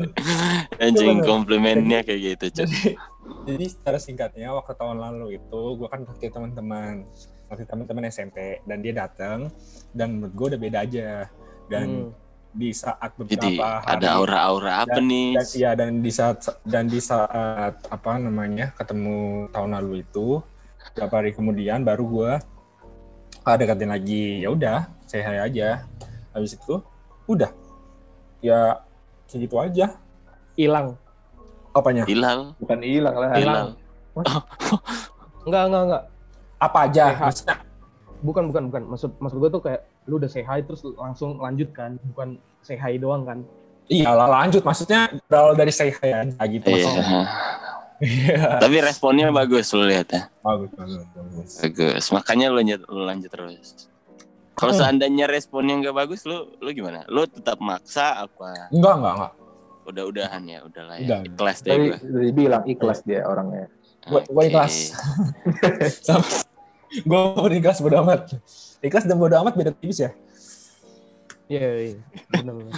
S2: Anjing komplimennya kayak gitu, Cuk.
S4: jadi jadi secara singkatnya waktu tahun lalu itu gua kan pakai teman-teman waktu teman-teman SMP dan dia datang dan menurut gua udah beda aja. Dan
S3: Hmm.
S4: di saat beberapa
S2: Jadi
S4: hari
S2: ada aura-aura apa
S4: dan,
S2: nih?
S4: dan iya dan di saat dan di saat apa namanya ketemu tahun lalu itu beberapa hari kemudian baru gua ah, deketin lagi. Ya udah saya aja. Habis itu udah ya segitu aja
S3: Hilang.
S4: apanya
S2: Hilal,
S1: Bukan hilang lah.
S2: hilal.
S3: Enggak, enggak, enggak.
S4: apa aja
S3: Sehat.
S4: maksudnya
S3: Bukan, bukan, bukan. Maksud maksud gue tuh kayak lu udah say hi terus langsung lanjut kan, bukan say hi doang kan.
S4: iya lah, lanjut maksudnya berawal dari hai aja gitu maksudnya. Iya.
S2: Tapi responnya bagus lu lihat ya.
S4: bagus bagus bagus
S2: Bagus. Makanya lu lanjut, lu lanjut terus. Kalau
S4: Hmm.
S2: seandainya responnya nggak bagus, lu lu gimana? Lu tetap maksa apa?
S4: enggak enggak enggak
S2: Udah-udahan ya, udahlah
S4: Udah.
S2: ya. Kelas deh
S1: Tadi
S2: gue.
S1: tadi bilang ikhlas dia orangnya.
S4: Gua- gua
S2: Oke.
S4: ikhlas. gue pun ikhlas bodo amat ikhlas dan bodo amat beda tipis ya
S3: Iya, iya. Benar, benar.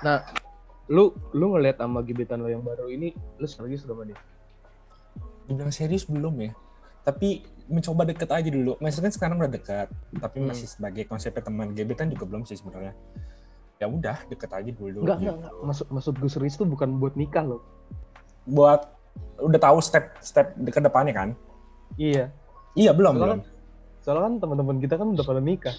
S3: Nah, lu lu ngeliat sama gebetan lo yang baru ini, lu serius sama dia?
S4: dibilang serius belum ya tapi mencoba deket aja dulu maksudnya kan sekarang udah dekat tapi
S3: Hmm.
S4: masih sebagai konsepnya teman gebetan juga belum sih sebenarnya ya udah deket aja dulu
S3: Enggak,
S4: gitu.
S3: enggak, enggak. Maksud maksud gue serius tuh bukan buat nikah loh.
S4: buat udah tahu step step ke depannya kan
S3: Iya.
S4: iya belum
S3: Soalnya
S4: belum
S3: kan, soalnya kan teman-teman kita kan udah pada nikah.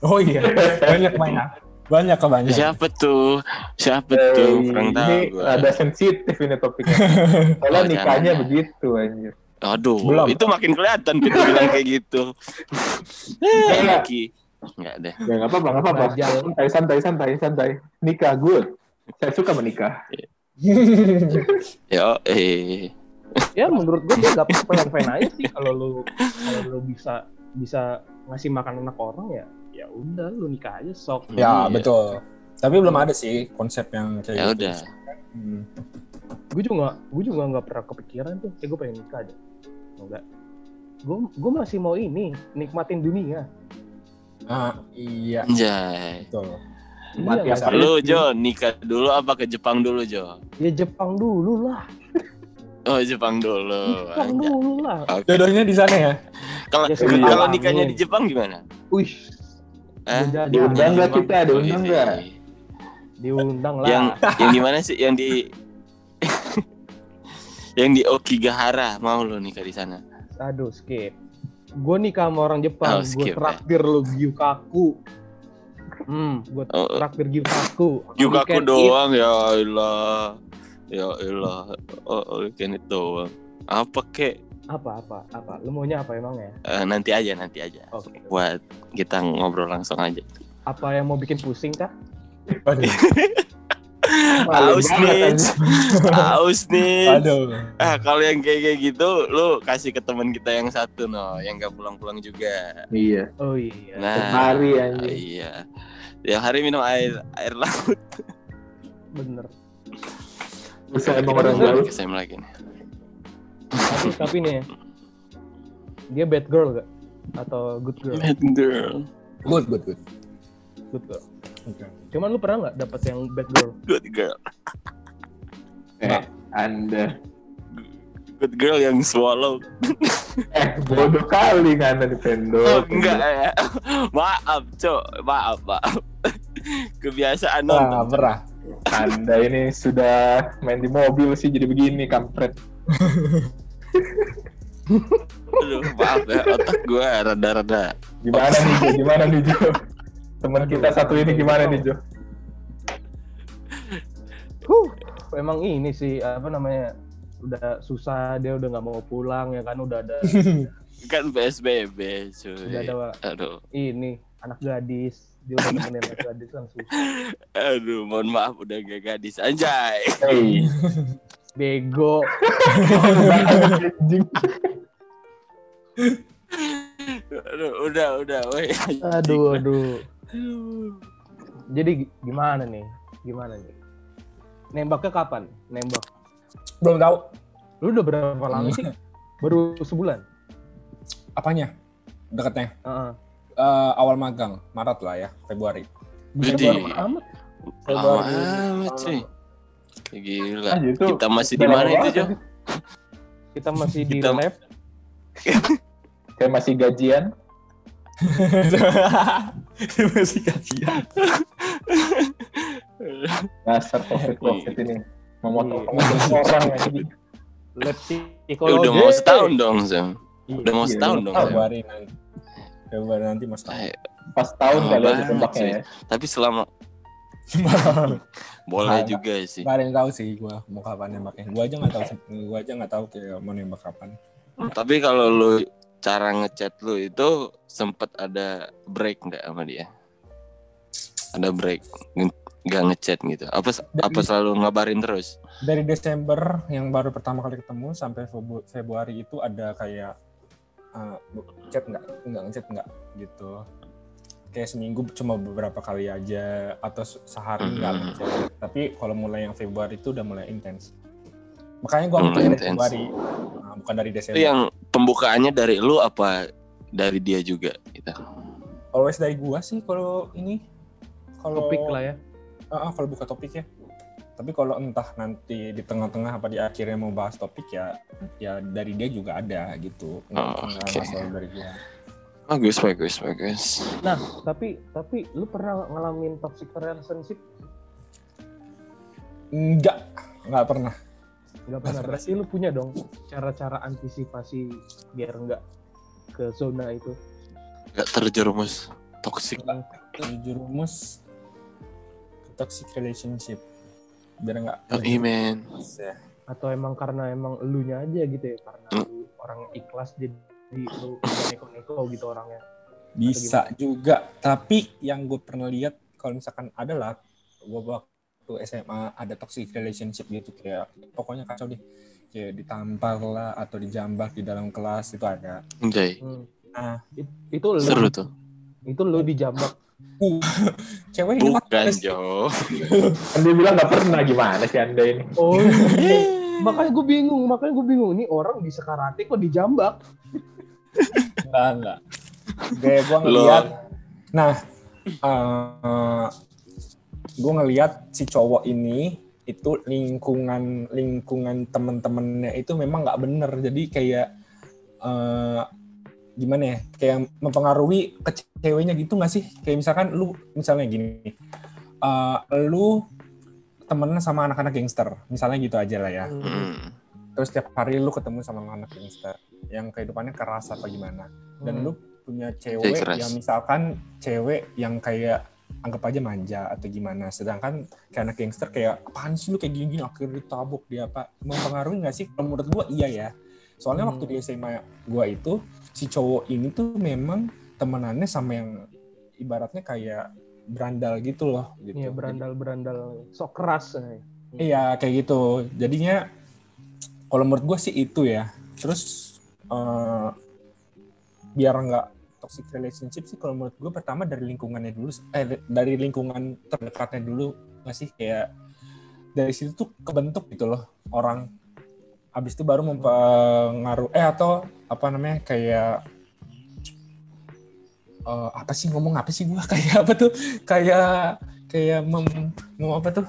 S4: oh iya banyak banyak banyak ke banyak
S2: Siapa tuh? Siapa
S1: Eh,
S2: tuh? Kurang tahu
S1: ini
S2: gua.
S1: ada sensitif ini topiknya. Soalnya
S2: Oh,
S1: nikahnya
S2: jangan.
S1: begitu anjir.
S2: Aduh,
S4: Belum.
S2: itu makin kelihatan Pit bilang kayak gitu. Ki. Enggak deh.
S1: Ya nggak apa-apa, nggak apa-apa. Santai, santai, santai, santai. Nikah good. Saya suka menikah.
S2: Yo, eh.
S3: Ya menurut gue dia gak fine fine aja sih kalau lu kalau lu bisa bisa ngasih makan anak orang ya ya udah lu nikah aja sok.
S4: ya
S2: Iya.
S4: betul Tapi belum ada sih konsep yang kayak
S2: Ya
S4: gitu.
S2: udah.
S4: Hmm.
S3: gue juga gue juga nggak pernah kepikiran tuh eh gue pengen nikah deh enggak gue gue masih mau ini nikmatin dunia
S4: Ah, iya,
S2: Anjay.
S4: betul.
S1: Mati
S3: Iya,
S1: apa
S2: Lu Jo, nikah dulu apa ke Jepang dulu Jo?
S3: ya Jepang dulu lah
S2: Oh Jepang dulu.
S3: Jepang
S2: Anjay.
S3: dulu lah
S2: Oke.
S4: Jodohnya di sana ya?
S2: Kalau
S3: Ya,
S2: kalau nikahnya di Jepang gimana?
S3: wih
S2: Eh?
S3: Diundang
S1: nggak kita? Diundang nggak?
S2: iya.
S3: diundang lah
S2: Yang yang di mana sih? Yang di yang di Okigahara mau lo nikah di sana?
S3: aduh skip gue nikah sama orang Jepang
S2: Oh,
S3: gue
S2: skip, ya.
S3: traktir lu gyukaku hmm gue
S2: Oh, oh.
S3: traktir gyukaku
S2: Juga
S3: You
S2: aku
S3: can
S2: doang ya Allah. Ya Allah. Oh, oh can it doang. Apa kek?
S3: eat. apa apa apa lu maunya apa emang ya
S2: Eh, nanti aja, nanti aja.
S3: oke
S2: Buat kita ngobrol langsung aja.
S3: apa yang mau bikin pusing kah
S2: Aus nih. Aus nih.
S4: Aduh.
S2: Ah, kalau yang kayak kayak gitu, lu kasih ke teman kita yang satu no, yang gak pulang-pulang juga.
S1: Iya.
S3: oh iya
S2: Nah,
S1: Hari anjing.
S2: iya. Tiap hari minum air air laut.
S3: bener
S1: Bisa emang orang jauh.
S2: Kesem lagi nih.
S3: tapi tapi nih ya, dia bad girl gak atau good girl
S2: Bad girl,
S4: Good, good, good.
S3: good girl
S4: Oke.
S3: Cuman lu pernah nggak dapet yang bad girl
S2: good girl,
S1: Eh, Anda.
S2: good girl yang swallow.
S1: Eh, bodoh kali kan di Pendo.
S2: Oh, enggak ya. Maaf, cok. Maaf, maaf. Kebiasaan
S4: Nah,
S2: nonton.
S4: pernah.
S1: Anda ini sudah main di mobil sih jadi begini kampret.
S2: Aduh, maaf ya. Otak gue rada-rada.
S1: Gimana nih Jo? Gimana nih Jo? Teman kita satu ini gimana nih Jo?
S3: huh emang ini sih apa namanya udah susah dia udah nggak mau pulang ya kan udah ada
S2: Kan PSBB, cuy.
S3: udah ada
S2: Aduh,
S3: ini anak gadis dia udah nemenin anak gadis susah
S2: aduh, mohon maaf udah gak gadis anjay.
S1: Hey.
S3: bego.
S2: Aduh, udah, udah, woi.
S3: aduh aduh jadi gi- gimana nih gimana nih nembaknya kapan nembak
S4: Belum tahu
S3: lu udah berapa lama sih baru sebulan
S4: apanya dekatnya.
S3: Heeh.
S4: Eh, awal magang, Maret lah ya, Februari.
S2: Jadi,
S3: amat
S2: lama amat sih. Gila.
S1: Ah, gitu.
S2: Kita masih di mana itu, Jo?
S3: kita masih di
S2: Kita-
S3: lab
S1: Saya masih gajian.
S4: Masih kajian.
S1: Dasar covid covid ini. Memotong
S3: Iya.
S1: orang
S2: Eh,
S3: psikologi
S2: udah mau setahun dong, Sam. Udah mau
S1: Iya,
S2: setahun dong, Sam.
S4: Februari nanti. Nanti mas
S1: Pas tahun kali ada ya.
S2: Tapi selama boleh
S4: Nggak,
S2: juga sih.
S4: Gak ada yang tahu sih gua mau kapan nembaknya. Gua aja nggak tahu sih. Gua aja nggak tahu kayak mau nembak kapan.
S2: Tapi kalau lu cara ngechat lu itu sempet ada break nggak sama dia? Ada break, nggak ngechat gitu? Apa apa selalu ngabarin terus?
S4: Dari Desember yang baru pertama kali ketemu sampai Febu- Februari itu ada kayak uh, chat nggak nggak ngechat nggak gitu. Kayak seminggu cuma beberapa kali aja atau se- sehari nggak
S2: Mhm.
S4: ngechat. Tapi kalau mulai yang Februari itu udah mulai intens. Makanya gua
S2: Mulai
S4: ngechat dari. Februari, Nah, bukan dari
S2: Itu
S4: Desember.
S2: yang pembukaannya dari lu apa dari dia juga gitu?
S4: Always dari gua sih kalau ini. Kalau
S3: topik lah ya
S4: Ah, ah, kalau buka topik ya. Tapi kalau entah nanti di tengah-tengah apa di akhirnya mau bahas topik ya, ya dari dia juga ada gitu. Nggak,
S2: Oh, oke.
S4: selalu dari gua.
S2: Bagus, bagus, bagus.
S3: nah tapi tapi lu pernah ngalamin toxic relationship
S4: Enggak, nggak pernah.
S3: Nggak pernah berarti lu punya dong cara-cara antisipasi biar nggak ke zona itu
S2: Gak terjerumus toxic.
S4: Tujuh rumus toxic relationship. Biar nggak
S2: Oh, men.
S4: ya.
S3: atau emang karena emang elunya aja gitu ya karena
S2: Hmm.
S3: orang ikhlas jadi lu neko-neko gitu orangnya
S4: Bisa juga. Tapi yang gue pernah lihat kalau misalkan adalah gue waktu SMA ada toxic relationship gitu kayak pokoknya kacau deh kayak ditampar lah atau dijambak di dalam kelas itu ada.
S2: Anjay.
S3: hmm.
S4: Ah.
S3: It- itu lu
S2: Seru tuh.
S3: itu lu dijambak
S4: Uh, cewek ini
S2: Bukan, Jo.
S1: Kan dia bilang nggak pernah gimana sih anda ini?
S3: Oh, iya. makanya gue bingung, makanya gue bingung. Ini orang bisa karate kok dijambak.
S4: Enggak, enggak. Kayak gue ngeliat. Nah, eh gue ngeliat si cowok ini itu lingkungan lingkungan temen-temennya itu memang nggak bener. Jadi kayak eh gimana ya? Kayak mempengaruhi ke ceweknya gitu nggak sih? Kayak misalkan lu misalnya gini, eh lu temenan sama anak-anak gangster, misalnya gitu aja lah ya
S2: Hmm.
S4: terus tiap hari lu ketemu sama anak gangster yang kehidupannya keras apa gimana dan
S3: Hmm.
S4: lu punya cewek yang misalkan cewek yang kayak anggap aja manja atau gimana sedangkan kayak anak gangster kayak apaan sih lu kayak gini-gini akhirnya ditabuk dia apa mempengaruhi nggak sih kalau menurut gua iya ya soalnya
S3: Hmm.
S4: waktu di SMA gua itu si cowok ini tuh memang temenannya sama yang ibaratnya kayak berandal gitu loh gitu
S3: Iya, berandal-berandal sok keras. eh.
S4: Iya kayak gitu. Jadinya kalau menurut gue sih itu ya. Terus eh, biar nggak toxic relationship sih kalau menurut gue pertama dari lingkungannya dulu. Eh dari lingkungan terdekatnya dulu nggak sih? Kayak dari situ tuh kebentuk gitu loh orang. Abis itu baru mempengaruhi eh atau apa namanya kayak eh, apa sih ngomong apa sih gua? Kayak apa tuh? Kayak kayak mem, mau apa tuh?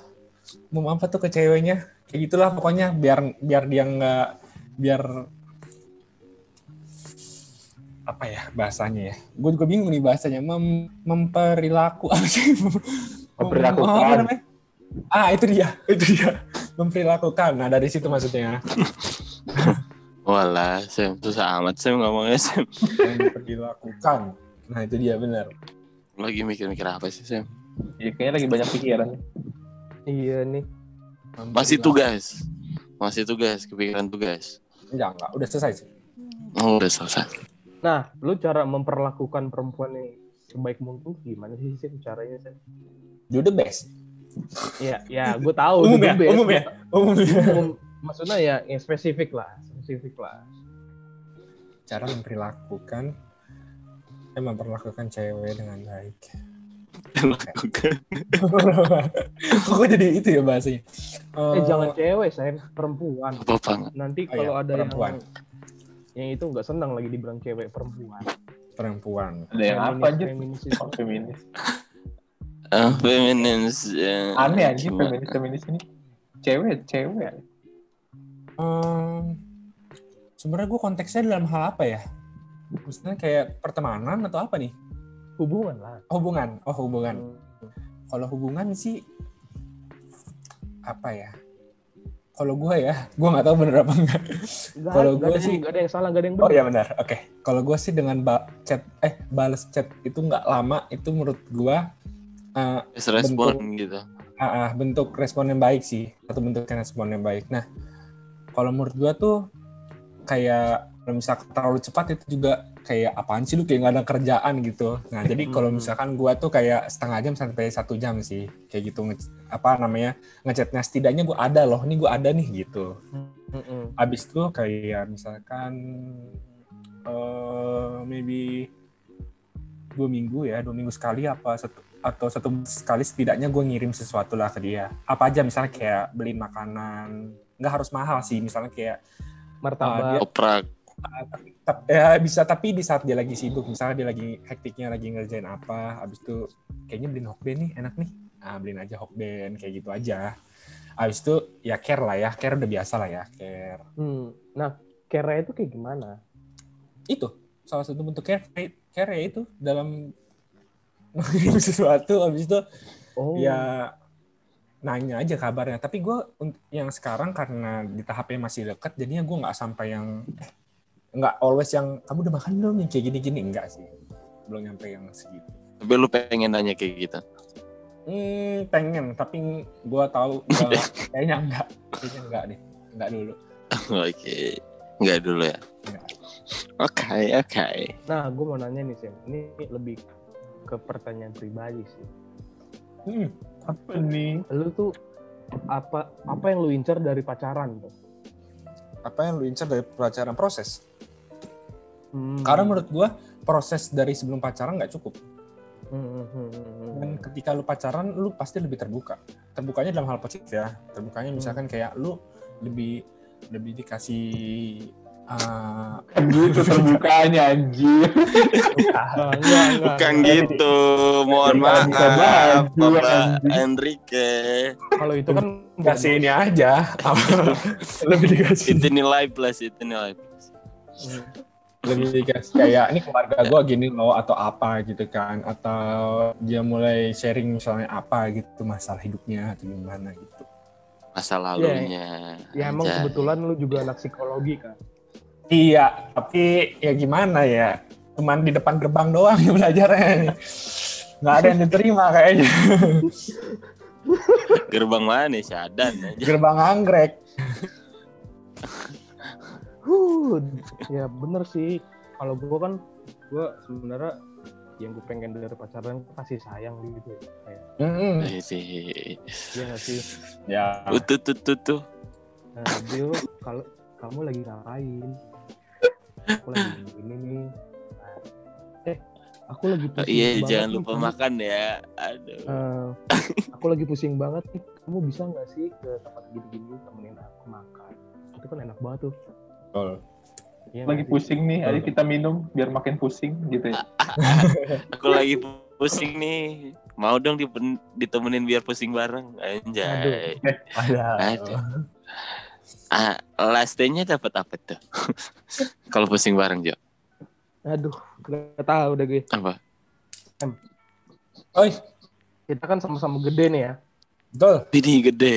S4: Mau apa tuh ke ceweknya? Kayak gitulah pokoknya biar biar dia nggak biar apa ya bahasanya ya gue juga bingung nih bahasanya Mem, memperilaku apa sih
S1: Memperlakukan.
S4: Mem- apa namanya? ah itu dia itu dia memperilakukan nah dari situ maksudnya
S2: Walah, Sam. Susah amat, Sam ngomongnya, Sam.
S4: memperilakukan nah itu dia benar
S2: Lagi mikir-mikir apa sih, Sam?
S1: Ya, kayaknya lagi banyak pikiran.
S3: Iya nih.
S2: Masih tugas. Masih tugas, kepikiran tugas.
S4: enggak enggak udah selesai sih
S2: Oh, udah selesai.
S3: Nah, lu cara memperlakukan perempuan yang sebaik mungkin gimana sih sih caranya sih?
S4: do the best
S3: Ya, ya, gue tahu.
S4: umum
S3: itu
S4: ya umum ya umum ya
S3: Umum. Maksudnya ya yang spesifik lah, spesifik lah.
S4: cara memperlakukan eh memperlakukan cewek dengan baik
S2: Lakukan.
S4: kok jadi itu ya bahasanya
S3: Eh jangan cewek, saya perempuan.
S2: Apa banget?
S3: Nanti
S4: Oh,
S3: kalau
S4: iya,
S3: ada
S4: perempuan.
S3: yang yang itu nggak senang lagi dibilang cewek perempuan.
S4: perempuan
S1: Ada yang apa aja?
S3: Feminis itu.
S1: Oh, feminis.
S2: Ah, feminis. ya,
S1: Aneh aja feminis feminis ini. Cewek, cewek.
S4: Ehm, sebenarnya gue konteksnya dalam hal apa ya maksudnya kayak pertemanan atau apa nih
S3: Hubungan lah.
S4: hubungan oh hubungan kalau hubungan sih apa ya kalau gue ya gue nggak tahu bener apa enggak
S3: Nggak-
S4: Kalau
S3: ada
S4: sih-
S3: nggak ada yang salah, nggak ada yang
S4: oh
S3: benar.
S4: iya benar oke kalau gue sih dengan ba- chat eh balas chat itu nggak lama itu menurut gue eh,
S2: Terus respon gitu.
S4: Ah, ah, bentuk respon yang baik sih atau bentuk respon yang baik. Nah, kalau menurut gua tuh kayak kalau misalkan terlalu cepat itu juga kayak apaan sih lu kayak nggak ada kerjaan gitu. Nah, jadi kalau
S3: Hmm.
S4: misalkan gua tuh kayak setengah jam sampai satu jam sih kayak gitu nge- apa namanya ngechatnya setidaknya gua ada loh, ini gua ada nih gitu.
S3: Mm-mm.
S4: Abis itu kayak misalkan eh maybe dua minggu ya, dua minggu sekali apa satu atau satu bulan sekali setidaknya gue ngirim sesuatu lah ke dia. Apa aja misalnya kayak beliin makanan, nggak harus mahal sih, misalnya kayak
S3: Martabak.
S2: Oprak.
S4: tap- ya bisa tapi di saat dia lagi sibuk, misalnya dia lagi hektiknya lagi ngerjain apa, abis itu kayaknya beliin hokben nih, enak nih, nah beliin aja hokben kayak gitu aja. Abis itu ya care lah ya, care udah biasa lah ya, care.
S3: Hmm. Nah, care itu kayak gimana?
S4: itu salah satu bentuk care care ya itu dalam mengirim sesuatu habis itu
S3: Oh,
S4: ya nanya aja kabarnya tapi gue yang sekarang karena di tahapnya masih dekat jadinya gue nggak sampai yang eh, nggak always yang kamu udah makan belum yang kayak gini-gini enggak sih belum nyampe yang segitu
S2: Tapi lu pengen nanya kayak gitu.
S4: hmm, pengen tapi gue tahu gua, kayaknya enggak kayaknya enggak deh enggak dulu
S2: Oke. Enggak dulu ya.
S4: Enggak.
S2: Oke, oke.
S3: Nah, gue mau nanya nih, Sam. Ini lebih ke pertanyaan pribadi sih.
S4: Hmm,
S1: Apa nih?
S3: Lu tuh apa apa yang lu incer dari pacaran tuh?
S4: apa yang lu incar dari pacaran proses
S3: Hmm.
S4: Karena menurut gua proses dari sebelum pacaran nggak cukup.
S3: Hmm, hmm, hmm.
S4: Dan ketika lu pacaran, lu pasti lebih terbuka. Terbukanya dalam hal positif ya. Terbukanya misalkan kayak lu lebih lebih dikasih uh,
S1: gitu terbukanya anjir.
S3: Ah, enggak, enggak,
S2: Bukan gitu. Mohon maaf, Bapak. Enrique.
S3: Kalau itu kan
S4: kasih ini aja. lebih dikasih
S2: Itu nilai plus, itu nilai plus.
S4: Lebih dikasih kayak ini keluarga gue gini loh atau apa gitu kan atau dia mulai sharing misalnya apa gitu masalah hidupnya atau gimana gitu
S2: Masa lalunya.
S3: Ya emang
S2: aja.
S3: kebetulan lu juga anak psikologi kan.
S4: iya tapi ya gimana ya cuman di depan gerbang doang yang belajarnya nggak ada yang diterima kayaknya
S2: Gerbang mana? Syadan aja.
S4: gerbang anggrek
S3: Huh, ya bener sih. Kalau gue kan, gue sebenarnya yang gue pengen dari pacaran tuh kasih sayang gitu. Kayak,
S4: Mm-mm.
S2: Eh, sih.
S3: ya sih.
S4: ya
S2: Utuh tuh tuh tuh.
S3: Nah, Dio, kalau kamu lagi ngapain? Aku lagi gini nih. Nah, eh, aku lagi
S2: Oh,
S3: pusing
S2: iya,
S3: banget
S2: jangan
S3: nih,
S2: lupa
S3: kamu-
S2: makan ya. Aduh.
S3: Eh, aku lagi pusing banget nih. Kamu bisa nggak sih ke tempat gini-gini temenin aku makan? Itu kan enak banget tuh.
S4: Betul.
S3: Iya
S1: Lagi
S3: sih?
S1: pusing nih, ayo kita minum biar makin pusing gitu ya.
S2: Aku lagi pusing nih. Mau dong ditemenin biar pusing bareng. Anjay.
S4: ada
S2: Aduh. Ah, last day-nya dapat apa tuh? Kalau pusing bareng, Jo.
S3: Aduh, nggak tahu deh gue.
S2: Apa?
S4: Oi,
S3: Kita kan sama-sama gede nih ya.
S4: betul.
S2: Ini gede.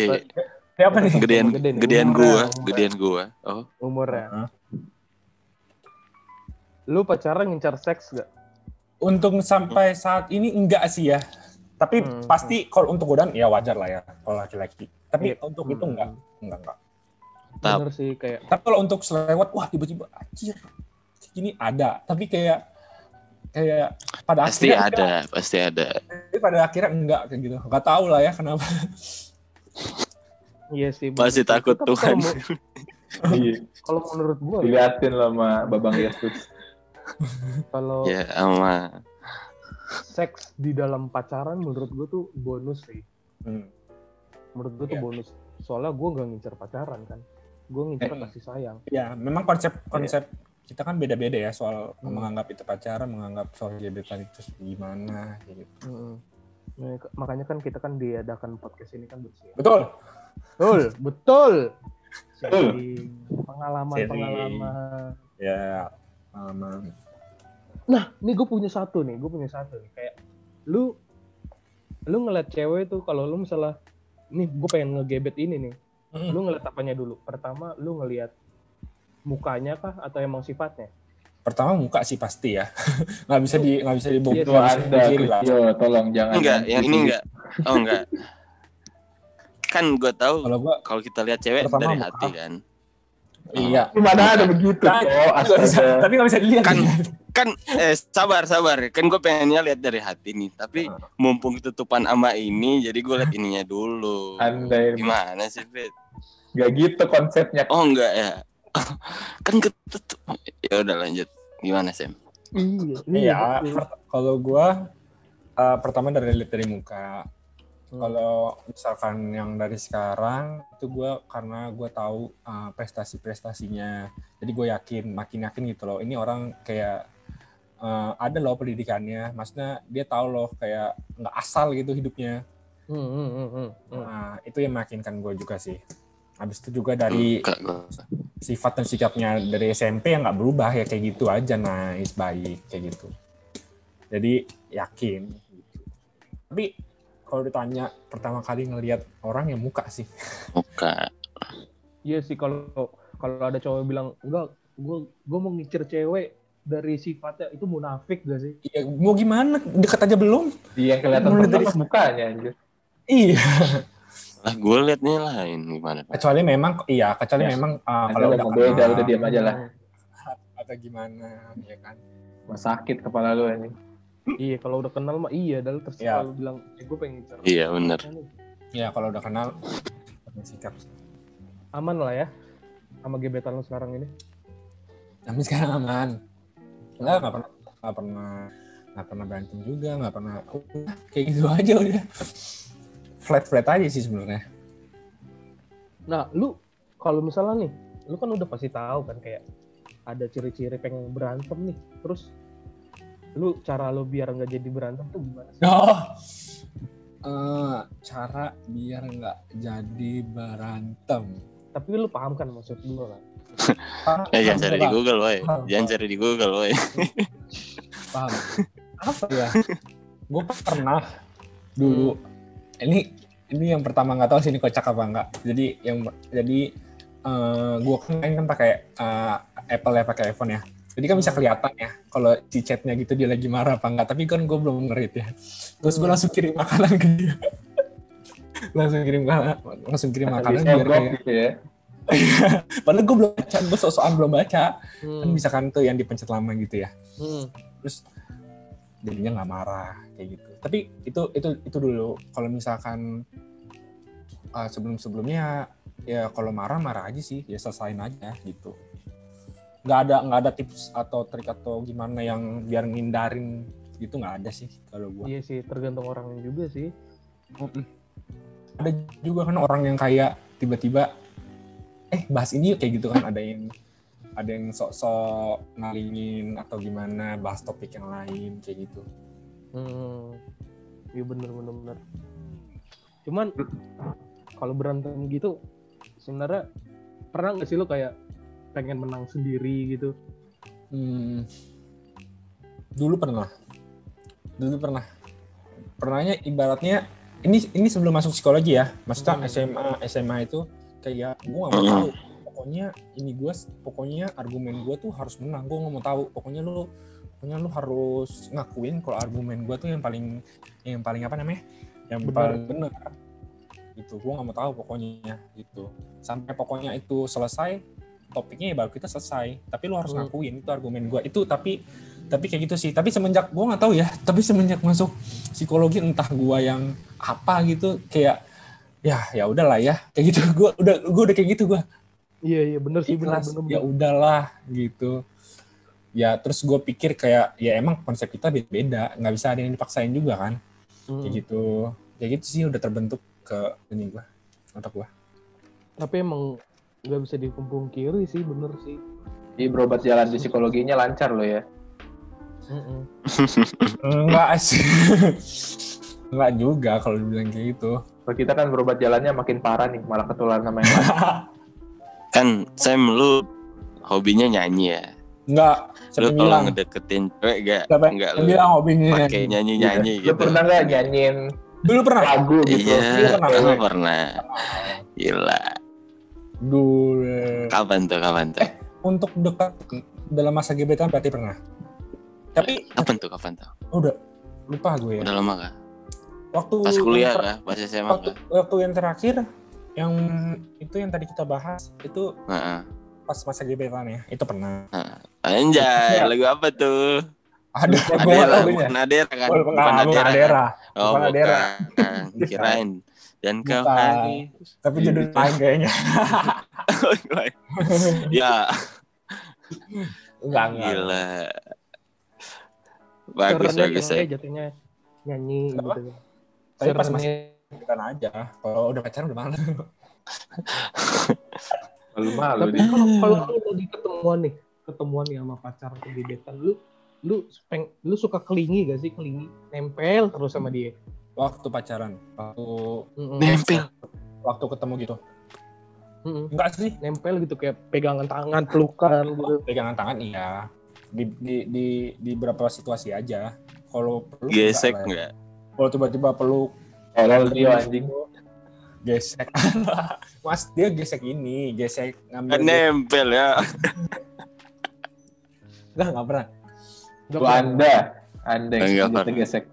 S4: Siapa nih?
S2: Gedean gedean
S3: umurnya,
S2: gua,
S3: umurnya.
S2: gedean gua. Oh,
S3: Umurnya.
S4: Hah?
S3: Lu pacaran ngincar seks gak?
S4: Untuk sampai saat ini enggak sih ya. Tapi
S3: Hmm.
S4: pasti kalau untuk godaan ya wajar lah ya kalau laki-laki. Tapi
S3: Iya.
S4: untuk itu enggak, enggak enggak.
S2: Tap.
S3: Bener sih kayak
S4: Tapi kalau untuk selewat, wah tiba-tiba anjir. Gini ada, tapi kayak kayak pada
S2: pasti
S4: akhirnya
S2: ada, pasti ada.
S4: Tapi pada akhirnya enggak kayak gitu. Enggak tahu lah ya kenapa.
S3: iya sih.
S2: Pasti
S3: bener sih.
S2: takut
S3: Tapi
S2: Tuhan.
S3: Kalau,
S1: Iya,
S3: kalau menurut gua ya,
S1: diliatin loh sama Babang Yesus.
S3: kalau
S2: Ya, sama
S3: seks di dalam pacaran menurut gua tuh bonus sih.
S4: Hmm.
S3: Menurut gua tuh
S4: Iya.
S3: bonus. Soalnya gua nggak ngincar pacaran kan. Gua ngincar
S1: Eh.
S3: kasih sayang.
S4: Ya, memang konsep konsep kita kan beda-beda ya soal
S3: Hmm.
S4: menganggap itu pacaran, menganggap soal gebetan itu gimana gitu.
S3: Mm-mm. Nah, makanya kan kita kan diadakan podcast ini kan bersih.
S4: Betul.
S3: Betul, betul. Sharing pengalaman-pengalaman.
S4: Ya, pengalaman.
S3: Nah, ini gue punya satu nih, gue punya satu nih. Kayak lu, lu ngeliat cewek tuh kalau lu misalnya, nih gue pengen ngegebet ini nih.
S4: Mm.
S3: Lu ngeliat apanya dulu? Pertama, lu ngeliat mukanya kah atau emang sifatnya?
S4: Pertama muka sih pasti ya. nggak bisa di nggak bisa dibohong.
S3: Iya,
S1: anda, tolong jangan.
S2: enggak, yang ini enggak. Oh, enggak. Kan gua tahu
S4: Kalau gua
S2: kalau kita lihat cewek
S4: Pertama
S2: dari
S4: muka.
S2: hati kan.
S4: iya.
S1: Gimana ada begitu?
S4: Nah,
S1: Oh,
S4: Nggak bisa- tapi nggak bisa dilihat.
S2: Kan kan eh sabar sabar kan gue pengennya lihat dari hati nih tapi mumpung ketutupan ama ini jadi gue lihat ininya dulu
S1: Anda ini.
S2: gimana sih Fit?
S1: Gak gitu konsepnya.
S2: oh enggak ya kan ketutup ya udah lanjut gimana Sam
S3: Iya,
S4: Iya, per- kalau gua eh, pertama dari lihat dari muka.
S3: Hmm.
S4: Kalau misalkan yang dari sekarang itu gua karena gua tahu eh, prestasi-prestasinya. Jadi gue yakin, makin yakin gitu loh. Ini orang kayak eh, ada loh pendidikannya. Maksudnya dia tahu loh kayak nggak asal gitu hidupnya.
S3: Hmm, hmm, hmm, hmm, hmm.
S4: Nah, itu yang meyakinkan gue juga sih. Habis itu juga dari sifat dan sikapnya dari SMP yang nggak berubah ya kayak gitu aja nice baik kayak gitu jadi yakin gitu. tapi kalau ditanya pertama kali ngelihat orang yang muka sih
S2: muka
S3: Iya sih kalau kalau ada cowok bilang enggak, gue gue mau ngincer cewek dari sifatnya itu munafik gak sih?
S4: ya mau gimana deket aja belum
S1: Iya, kelihatan
S4: Mulai dari-
S1: mukanya anjir.
S4: iya
S2: lah gue liatnya lain gimana Pak?
S4: kecuali memang iya kecuali
S1: Ya.
S4: memang uh, kalau
S1: udah
S4: udah
S1: beda,
S4: kenal
S1: udah diam aja lah.
S4: atau gimana ya kan
S1: Mas sakit kepala lu ini.
S3: Iya kalau udah kenal mah iya, dan terserah
S4: Iya.
S3: lu bilang, eh, gue pengen ngincer.
S2: iya bener
S4: ya kalau udah kenal sikap
S3: Aman lah ya sama gebetan lu sekarang ini.
S4: tapi sekarang aman enggak nggak pernah nggak pernah nggak pernah berantem juga nggak pernah udah kayak gitu aja udah flat flat aja sih sebenarnya
S3: Nah, lu kalau misalnya nih, lu kan udah pasti tahu kan kayak ada ciri-ciri pengen berantem nih. Terus lu cara lu biar nggak jadi berantem tuh gimana sih?
S4: oh Eh, cara biar nggak jadi berantem
S3: Tapi lu paham kan maksud gua kan?
S2: Eh jangan cari di
S4: Paham,
S2: Google.
S4: Paham,
S2: Jangan
S4: paham.
S2: cari di Google, woy.
S4: paham apa ya gue pernah dulu ini ini yang pertama nggak tahu sih ini kocak apa enggak jadi yang jadi gue kan kan pakai eh, Apple ya pakai iPhone ya jadi kan bisa kelihatan ya kalau di chatnya gitu dia lagi marah apa enggak. Tapi kan gue belum ngerit ya. Terus gue langsung kirim makanan ke dia. Langsung kirim makanan langsung kirim makanan biar kayak
S1: gitu ya.
S4: padahal gue belum baca gue sok-sokan belum baca. Kan
S3: Hmm.
S4: misalkan tuh yang dipencet lama gitu ya.
S3: Hmm.
S4: terus jadinya nggak marah kayak gitu. Tapi itu itu itu dulu. Kalau misalkan uh, sebelum sebelumnya ya kalau marah marah aja sih. Ya selesain aja gitu nggak ada nggak ada tips atau trik atau gimana yang biar ngindarin gitu nggak ada sih kalau gua
S3: Iya sih, tergantung orangnya juga sih.
S4: Mm-mm. ada juga kan orang yang kayak tiba-tiba eh bahas ini yuk kayak gitu kan ada yang ada yang sok-sok ngalingin atau gimana bahas topik yang lain kayak gitu
S3: Hmm. Iya bener bener bener. Cuman kalau berantem gitu sebenarnya pernah nggak sih lo kayak pengen menang sendiri gitu?
S4: Hmm, dulu pernah, dulu pernah, pernahnya ibaratnya ini ini sebelum masuk psikologi ya, maksudnya
S3: Hmm.
S4: SMA SMA itu kayak gue gak mau tahu, pokoknya ini gue, pokoknya argumen gue tuh harus menang, gue nggak mau tahu, pokoknya lu, pokoknya lu harus ngakuin kalau argumen gue tuh yang paling yang paling apa namanya, yang
S3: Benar.
S4: paling benar, gitu, gue nggak mau tahu pokoknya. Gitu, sampai pokoknya itu selesai topiknya ya baru kita selesai. Tapi lu harus
S3: Hmm.
S4: ngakuin itu argumen gua. Itu tapi tapi kayak gitu sih. Tapi semenjak gua nggak tahu ya tapi semenjak masuk psikologi entah gua yang apa gitu kayak ya ya udahlah ya. Kayak gitu gua udah gua udah kayak gitu gua.
S3: Iya iya bener sih bener
S4: ikhlas
S3: bener.
S4: ya udahlah gitu. Ya terus gue pikir kayak ya emang konsep kita beda-beda nggak bisa ada yang dipaksain juga kan?
S3: Hmm.
S4: kayak gitu. Kayak gitu sih udah terbentuk ke ini gua otak gua.
S3: Tapi emang nggak bisa dikumpung kiri sih bener sih.
S1: Jadi berobat jalan di psikologinya lancar lo ya.
S4: Enggak sih enggak juga kalau dibilang kayak gitu
S1: Kalau kita kan berobat jalannya makin parah nih, malah ketularan sama yang lain.
S2: Kan Sam lu hobinya nyanyi ya.
S4: Enggak,
S2: Lu kalau
S4: bilang?
S2: ngedeketin cewek gak
S4: Siapa
S2: enggak lu
S4: bilang hobinya?
S2: pakai nyanyi-nyanyi
S1: Lu
S2: gitu.
S1: pernah nggak nyanyiin
S4: Dulu pernah.
S1: lagu gitu?
S2: Iya,
S4: Iya, pernah.
S2: lu pernah. Gila.
S4: Dulu.
S2: Kapan tuh? Kapan tuh?
S4: Untuk dekat dalam masa gebetan berarti pernah. Tapi
S2: Kapan tuh? Kapan tuh?
S4: udah lupa gue ya.
S2: Udah lama kah?
S4: Waktu
S2: Pas kuliah kah? Pas SMA
S4: Waktu,
S2: kah?
S4: waktu yang terakhir yang itu yang tadi kita bahas itu
S2: Heeh.
S4: pas masa gebetan ya. Itu pernah.
S2: Anjay,
S4: Iya.
S2: lagu apa tuh?
S4: Ada gue
S2: Adera,
S4: lagunya.
S2: bukan Adera kan?
S4: Bukan,
S2: Bukan
S4: bukan
S2: Adera. kan?
S4: Adera.
S2: Oh,
S4: Bukan Adera.
S2: bukan. Kirain. Dan kau hari.
S4: Tapi judul lain kayaknya.
S2: ya,
S4: Enggak, enggak.
S2: gila. Bagus,
S3: Serennya
S2: bagus. ya.
S3: ya jatuhnya nyanyi
S4: Kenapa?
S3: gitu.
S4: Tapi pas masih gebetan aja. Kalau udah pacaran udah malas.
S1: Malu-malu
S3: Tapi
S1: dia.
S3: kalau kalau lu lagi ketemuan nih, ketemuan nih sama pacar gebetan lu, lu peng, lu suka kelingi gak sih kelingi? Nempel terus sama dia.
S4: Waktu pacaran. Waktu.
S2: Nempel.
S4: waktu ketemu gitu.
S3: Mm-mm.
S4: Enggak sih.
S3: Nempel gitu kayak pegangan tangan, pelukan gitu.
S4: pegangan tangan iya di di di, di beberapa situasi aja kalau peluk
S2: Gesek
S4: enggak kalau tiba-tiba peluk
S1: Tolol dia anjing.
S4: gesek mas dia gesek ini gesek ngambil
S2: Kan nempel ya.
S4: enggak enggak pernah
S3: Udah
S1: Lu anda, anda
S2: Enggak
S1: yang gesek.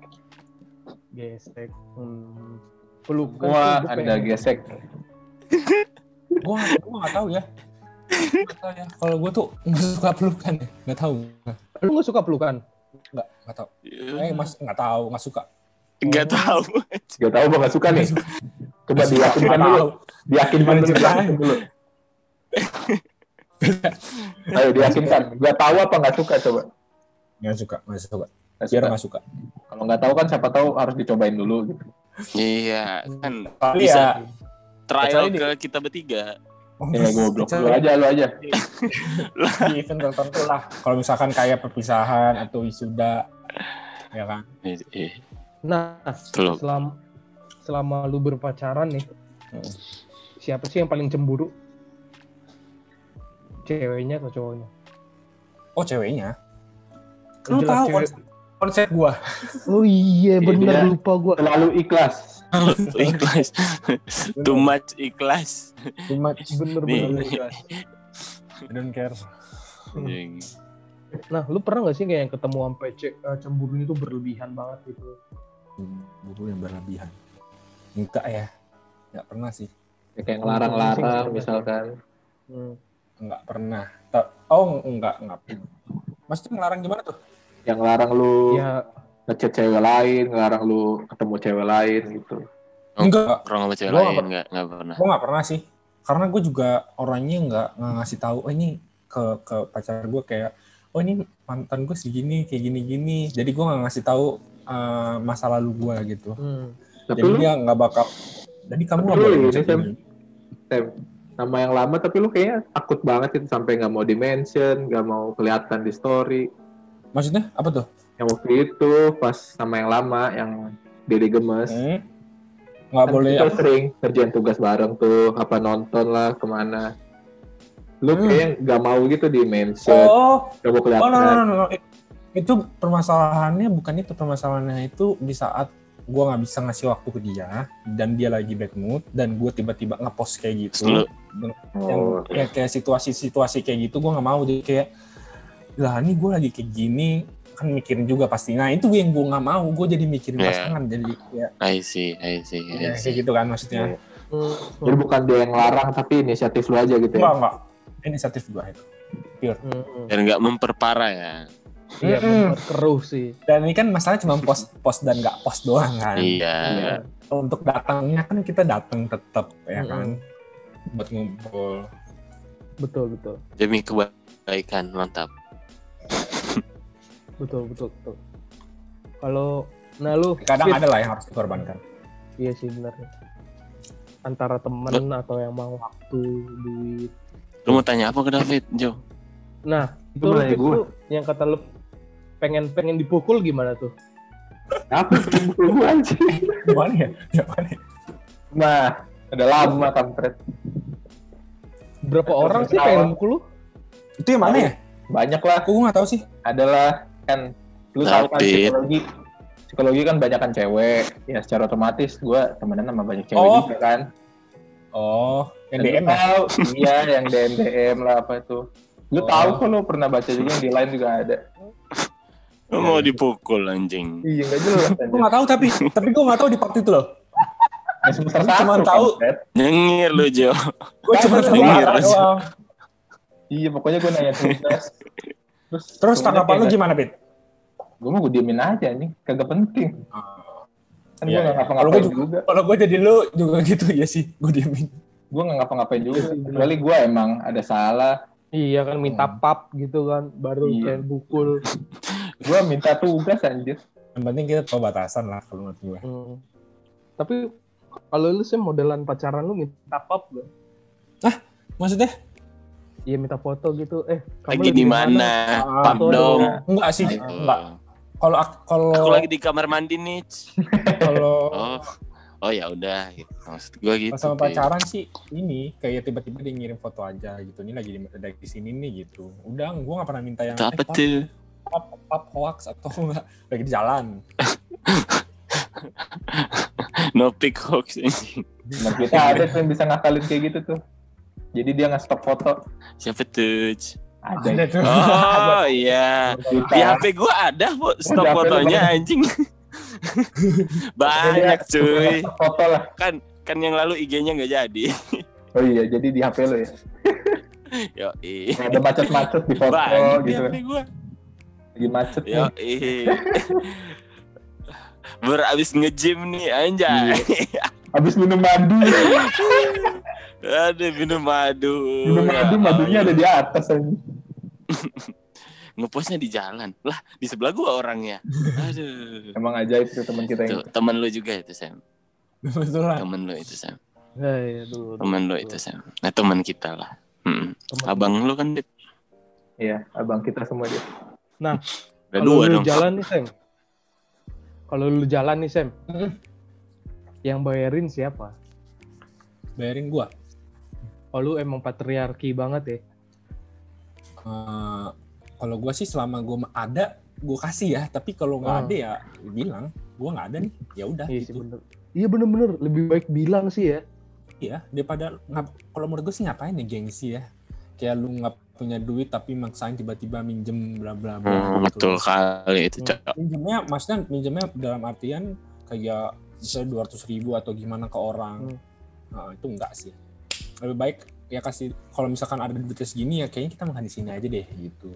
S3: Gesek. Hmm. Pelukan
S1: Wah,
S3: tuh gua
S1: anda
S3: pengen-
S1: gesek.
S4: gua gua nggak tahu ya nggak ya kalau gua tuh nggak suka pelukan ya nggak tahu
S3: Lu gak suka pelukan?
S4: nggak nggak tahu eh mas nggak tahu nggak suka
S2: Enggak tahu.
S1: Gak tahu gak suka nih. Coba diyakinkan
S4: Nggak
S1: dulu. Diyakinkan dulu. Ayo diyakinkan. Gak tahu apa gak suka coba.
S4: nggak suka nggak suka
S1: Nggak
S4: biar nggak suka.
S1: Kalau nggak tahu kan siapa tahu harus dicobain dulu gitu.
S2: Iya, kan
S4: Tapi
S2: Bisa.
S4: ya
S2: trial
S4: Kecuali di-
S2: ke kita bertiga.
S1: Ya goblok. Lu aja, lu aja.
S4: di event tertentu lah. Kalau misalkan kayak perpisahan atau wisuda, ya kan.
S2: Eh, eh,
S3: Nah, selama selama lu berpacaran nih,
S4: Hmm.
S3: siapa sih yang paling cemburu? Ceweknya atau cowoknya?
S4: Oh ceweknya.
S3: Oh,
S4: Lu
S3: jelas
S4: tahu
S3: cewek.
S4: Konsep, gua.
S3: Oh iya,
S1: Iya,
S3: bener
S1: dia-
S3: lupa gua.
S1: Selalu ikhlas.
S2: ikhlas. Too much ikhlas.
S4: Cuma
S3: Bener
S2: Nih.
S3: bener.
S4: I don't care.
S2: Iya.
S3: Nah, lu pernah gak sih kayak yang ketemu sampai ce- eh, cemburu itu berlebihan banget gitu?
S4: Buru yang berlebihan. Enggak ya. Enggak pernah sih.
S1: Ya, kayak ngelarang-larang misalkan.
S3: Hmm.
S4: Enggak pernah. Oh, enggak, enggak. Maksudnya ngelarang gimana tuh?
S1: Yang ngelarang lu
S3: Ya,
S1: ngechat cewek lain, ngelarang lu ketemu cewek lain gitu.
S2: Oh,
S4: Enggak.
S2: Orang sama cewek
S4: Gua nggak
S2: lain
S4: per-
S2: nggak nggak pernah.
S4: Gue nggak pernah sih. Karena gue juga orangnya nggak nggak ngasih tahu. Oh ini ke ke pacar gue kayak, oh ini mantan gue segini, kayak gini-gini. Jadi gue nggak ngasih tahu eh, masa lalu gue gitu.
S3: hmm.
S1: Tapi
S4: Jadi
S1: lu
S4: dia nggak bakal. Jadi kamu
S1: Tapi
S4: nggak
S1: lu
S4: boleh
S1: ini. Tem, nama yang lama tapi lu kayaknya takut banget itu sampai nggak mau dimention, nggak mau kelihatan di story.
S4: Maksudnya apa tuh?
S1: Yang waktu itu pas sama yang lama yang Dede Gemes.
S4: Hmm? Nggak
S1: Kan
S4: boleh.
S1: kita sering kerjaan tugas bareng tuh, apa nonton lah ke mana. Lu
S4: Hmm.
S1: kayaknya nggak mau gitu di mention,
S4: Oh,
S1: nggak mau
S4: oh
S1: kelihatan.
S4: no, no, no, no. Itu permasalahannya bukan itu permasalahannya itu di saat gue nggak bisa ngasih waktu ke dia dan dia lagi bad mood dan gue tiba-tiba ngepost kayak gitu.
S2: Lu
S4: yang
S1: Oh,
S4: ya, kayak situasi-situasi kayak gitu gue nggak mau jadi kayak lah ini gue lagi kayak gini kan mikirin juga pasti nah itu yang gue nggak mau gue jadi mikirin
S2: Iya.
S4: pasangan jadi ya,
S2: I see, I see,
S4: ya
S2: I see.
S4: kayak gitu kan maksudnya
S3: Hmm.
S1: Jadi bukan dia yang larang tapi inisiatif lu aja gitu
S4: enggak
S1: ya.
S4: enggak inisiatif gue itu
S3: Hmm, hmm.
S2: Biar nggak memperparah ya.
S3: Iya, memperkeruh sih.
S4: dan ini kan masalahnya cuma post post dan nggak post doang kan
S2: Iya.
S3: Iya.
S4: untuk datangnya kan kita datang tetap ya
S3: Mm-mm.
S4: kan buat ngumpul
S3: Betul, betul.
S2: Demi kebaikan, mantap.
S3: Betul, betul, betul. Kalau nah lu
S4: kadang
S3: Fit,
S4: ada lah yang harus dikorbankan
S3: Iya sih benar. Antara temen atau yang mau waktu, duit.
S2: Lu mau tanya apa ke David, Jo?
S3: Nah, itu
S1: Itu
S3: lu, lu yang kata lu pengen pengen dipukul gimana tuh?
S1: Apa sih buku gua anjing?
S4: gimana ya gimana ya?
S1: Nah, udah lama kampret.
S3: Berapa orang sih pengen mukul lu?
S4: itu yang mana ya
S1: Banyak lah.
S4: aku nggak tahu sih
S1: adalah kan lu tahu kan psikologi psikologi kan banyak kan cewek ya secara otomatis gue temenan sama banyak cewek
S4: Oh.
S1: juga kan
S4: oh yang
S1: Dan
S4: DM ya
S1: tahu, iya yang DM DM lah apa itu lu
S4: Oh.
S1: tahu kok lu pernah baca juga yang di lain juga ada
S2: Lu mau dipukul anjing.
S1: iya nggak jelas
S4: gue nggak tahu tapi tapi gue nggak tahu di part itu loh
S1: Ya, semester satu,
S4: cuma tahu.
S2: Nyengir lu, Jo.
S4: gue cuma tahu
S2: nyengir.
S1: iya pokoknya gue nanya tugas terus
S4: terus tanggapan lu gimana Pit?
S1: gue mau gue diemin aja nih kagak penting kan
S4: Iya,
S1: gue nggak
S4: iya. Kalau
S1: ngapa-ngapain
S4: gua
S1: juga
S4: kalau gue jadi lu juga gitu ya sih gue diemin
S1: gue nggak ngapa-ngapain juga kecuali gue emang ada salah
S3: Iya kan minta
S4: Hmm.
S3: pap gitu kan, baru
S1: Iya.
S3: kayak pukul.
S1: gue minta tugas anjir
S4: yang penting kita tahu batasan lah kalau menurut gue
S3: Hmm. Tapi kalau lu sih modelan pacaran lu minta pap gak?
S4: maksudnya
S3: Iya minta foto gitu. Eh, kamu
S2: Lagi di mana?
S4: Ah,
S2: Pap
S3: foto
S2: dong.
S4: enggak sih enggak kalau ak- kalau
S2: Aku lagi di kamar mandi nih.
S4: kalau
S2: Oh. Oh ya udah gitu. Maksud gua gitu.
S4: pas sama pacaran sih ini kayak tiba-tiba dia ngirim foto aja gitu ini lagi di, di sini nih gitu udah gue nggak pernah minta yang
S2: Itu apa
S4: eh, pap,
S2: tuh?
S4: pap, pap hoax atau enggak lagi di jalan
S2: No pic hoax anjing.
S1: Temen kita ada tuh yang bisa ngakalin kayak gitu tuh. Jadi dia nge-stop foto.
S2: Siapa tuh?
S1: Ada.
S4: ada tuh
S2: Oh iya. Di HP gua ada kok stop
S1: di lu
S2: fotonya anjing. Banyak cuy.
S1: Stop foto lah.
S2: Kan kan yang lalu IG-nya nggak jadi.
S1: Oh iya, jadi di HP lo ya.
S2: Yo
S1: Ada macet-macet di foto
S2: Banyak di
S1: gitu.
S2: HP gua.
S1: Lagi macet
S2: Yo
S1: nih.
S2: Baru abis nge-gym nih anjay.
S1: Habis minum madu.
S2: Aduh minum madu.
S1: Minum
S2: Ya
S1: madu, madunya ada
S2: Allah.
S1: di atas aja.
S2: ngepostnya di jalan lah di sebelah gua orangnya aduh
S1: Emang ajaib tuh teman kita
S2: itu
S1: yang
S2: temen lu juga itu Sam temen lu itu Sam
S3: aduh, aduh,
S2: temen lu itu Sam nah teman kita lah.
S3: Temen.
S2: abang lu kan Dit.
S1: Iya, abang kita semua dia.
S2: udah
S3: Kalau
S2: dua
S3: lu
S2: dong
S3: jalan nih Sam. Kalau lu jalan nih Sam. Yang bayarin siapa?
S4: Bayarin gua.
S3: Oh lu emang patriarki banget ya.
S4: Eh, kalau gua sih selama gua ada, gua kasih ya. Tapi kalau nggak
S3: Hmm.
S4: ada ya bilang, gua nggak ada nih. Ya udah
S3: Iya sih
S4: gitu.
S3: bener. Iya bener-bener lebih baik bilang sih ya.
S4: Iya, daripada ngap- kalau menurut gue sih ngapain ya gengsi ya. Kayak lu nggak punya duit tapi maksain tiba-tiba minjem bla bla bla.
S2: Hmm,
S4: gitu.
S2: betul kali itu
S3: Hmm.
S2: cok
S4: Minjemnya maksudnya minjemnya dalam artian kayak misalnya dua ratus ribu atau gimana ke orang.
S3: Hmm.
S4: Nah, itu enggak sih. Lebih baik ya kasih kalau misalkan ada duitnya segini ya kayaknya kita makan di sini aja deh gitu.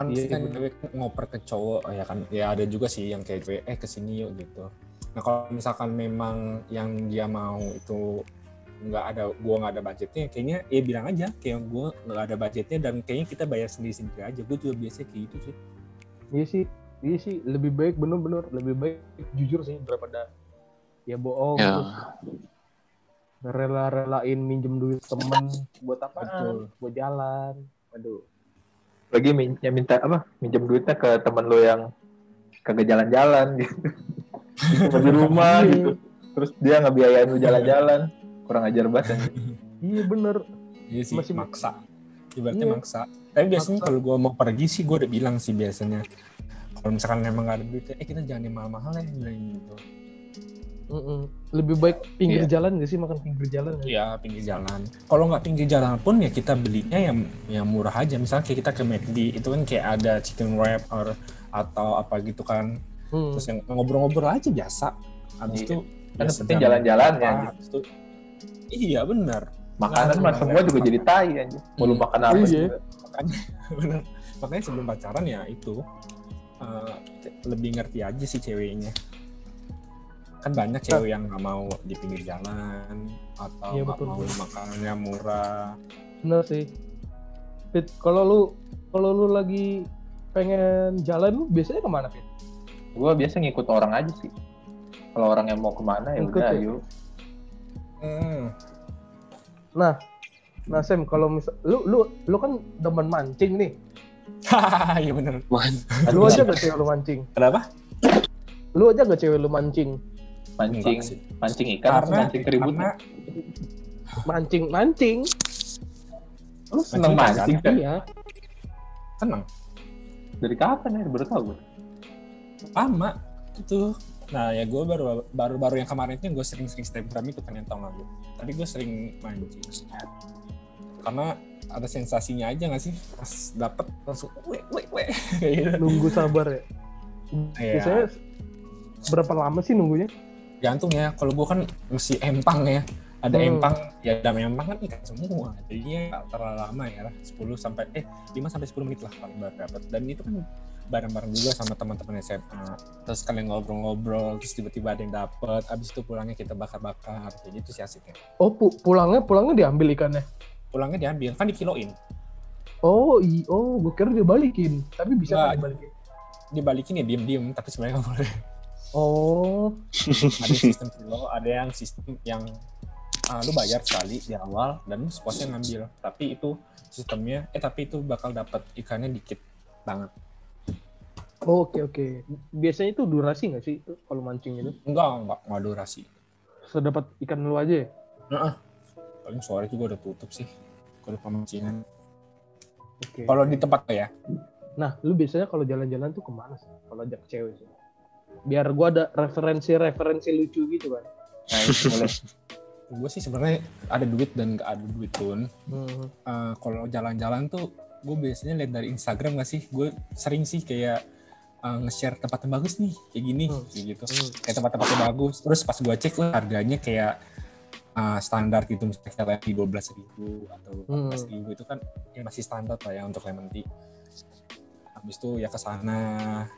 S4: Kan
S3: Iya,
S4: kan
S3: bener.
S4: ngoper ke cowok ya kan ya ada juga sih yang kayak cewek eh ke sini yuk gitu. Nah kalau misalkan memang yang dia mau itu nggak ada gua nggak ada budgetnya kayaknya ya bilang aja kayak gua nggak ada budgetnya dan kayaknya kita bayar sendiri sendiri aja gue juga biasa kayak gitu sih
S3: Iya sih. Iya sih lebih baik bener-bener lebih baik jujur sih daripada ya bohong
S2: Ya.
S3: terus rela-relain minjem duit temen buat apa?
S4: Betul.
S3: Buat jalan. Aduh.
S1: Lagi min yang minta apa? Minjem duitnya ke teman lo yang kagak jalan-jalan gitu. Cuma di rumah
S3: Iya.
S1: gitu. Terus dia ngebiayain lu jalan-jalan. Kurang ajar banget anjing.
S3: Iya bener.
S4: Iya sih
S3: Masih-
S4: maksa. Ibaratnya
S3: Iya.
S4: maksa. Tapi biasanya kalau gue mau pergi sih gue udah bilang sih biasanya. Kalau misalkan memang gak ada duit, eh kita jangan yang mahal-mahal ya bilang gitu.
S3: Mm-mm. Lebih baik pinggir
S1: Iya.
S3: jalan gak sih makan pinggir jalan? ya?
S4: Iya pinggir jalan. Kalau nggak pinggir jalan pun ya kita belinya yang yang murah aja. Misalnya kayak kita ke McD itu kan kayak ada chicken wrap or, atau apa gitu kan.
S3: Hmm.
S4: Terus yang ngobrol-ngobrol aja biasa. Habis
S1: Iya.
S4: itu
S1: Kan
S4: ya
S1: penting jalan-jalan ya.
S4: habis itu iya benar.
S1: Makanan
S4: Nah,
S1: mah semua juga jadi tai anjing. Mau lu makan apa
S3: Iya.
S4: makanya makanya sebelum pacaran ya itu eh, lebih ngerti aja sih ceweknya kan banyak cewek yang nggak mau di pinggir jalan atau
S3: Iya, betul,
S4: mau
S3: betul.
S4: makanannya murah
S3: Bener sih. Fit, kalau lu kalau lu lagi pengen jalan lu biasanya ke mana Fit?
S1: Gua biasa ngikut orang aja sih. Kalau orang yang mau ke mana
S3: ya
S1: udah
S3: ya?
S1: ayo.
S4: hmm.
S3: Nah, nah Sam, kalau misal lu lu lu kan demen mancing nih.
S4: iya bener
S2: Man,
S3: Lu aja gak cewek lu mancing?
S4: kenapa
S3: Lu aja gak cewek lu mancing?
S1: Mancing, mancing ikan,
S4: karena
S1: mancing keributan.
S4: karena
S3: Mancing, mancing.
S1: Lu seneng
S4: Mancing
S1: mancing kan?
S3: Iya.
S4: seneng
S1: Dari kapan ya? Baru tahu gue.
S4: lama itu nah ya gue baru baru baru yang kemarin itu gue sering-sering snapgram itu kan yang tau nggak lu tapi gue sering mancing karena ada sensasinya aja nggak sih pas dapet langsung weh weh weh kayak gitu
S3: Nunggu sabar ya.
S4: Iya.
S3: Biasanya berapa lama sih nunggunya?
S4: Gantung ya kalau gue kan masih empang ya ada
S3: Hmm.
S4: empang ya dalam empang kan ikan semua jadinya terlalu lama ya 10 sampai eh 5 sampai 10 menit lah paling baru dapat dan itu kan bareng-bareng juga sama teman-teman SMA terus kalian ngobrol-ngobrol terus tiba-tiba ada yang dapat abis itu pulangnya kita bakar-bakar kayak gitu sih asiknya
S3: Oh, pu- pulangnya pulangnya diambil ikannya.
S4: pulangnya diambil kan dikiloin
S3: Oh, i oh, gue kira dia balikin. Tapi bisa
S4: Nggak.
S3: kan dibalikin.
S4: dibalikin ya diem-diem tapi sebenarnya nggak boleh
S3: Oh,
S4: ada sistem kilo ada yang sistem yang ah, lu bayar sekali di awal dan lu sepuasnya ngambil tapi itu sistemnya eh tapi itu bakal dapat ikannya dikit banget
S3: oh, oke oke. Biasanya itu durasi nggak sih kalau mancing itu?
S4: enggak enggak enggak durasi
S3: Sedapat ikan lu aja ya?
S4: Heeh. paling sore juga udah tutup sih kalau pemancingan
S3: Oke.
S4: kalau di tempat ya
S3: Nah, lu biasanya kalau jalan-jalan tuh ke mana sih? Kalau ajak cewek sih. Biar gua ada referensi-referensi lucu gitu kan.
S1: Nah, boleh.
S4: gue sih sebenarnya ada duit dan nggak ada duit pun
S3: Hmm.
S4: Eh, kalau jalan-jalan tuh gue biasanya lihat dari Instagram gak sih gue sering sih kayak eh, nge-share tempat yang bagus nih kayak gini
S3: Hmm.
S4: kayak gitu
S3: Hmm.
S4: kayak tempat-tempatnya bagus terus pas gue cek lah harganya kayak uh, standar gitu misalnya kayak di dua belas ribu atau
S3: Hmm.
S4: empat ribu itu kan ya masih standar lah ya untuk lemon tea habis itu ya ke sana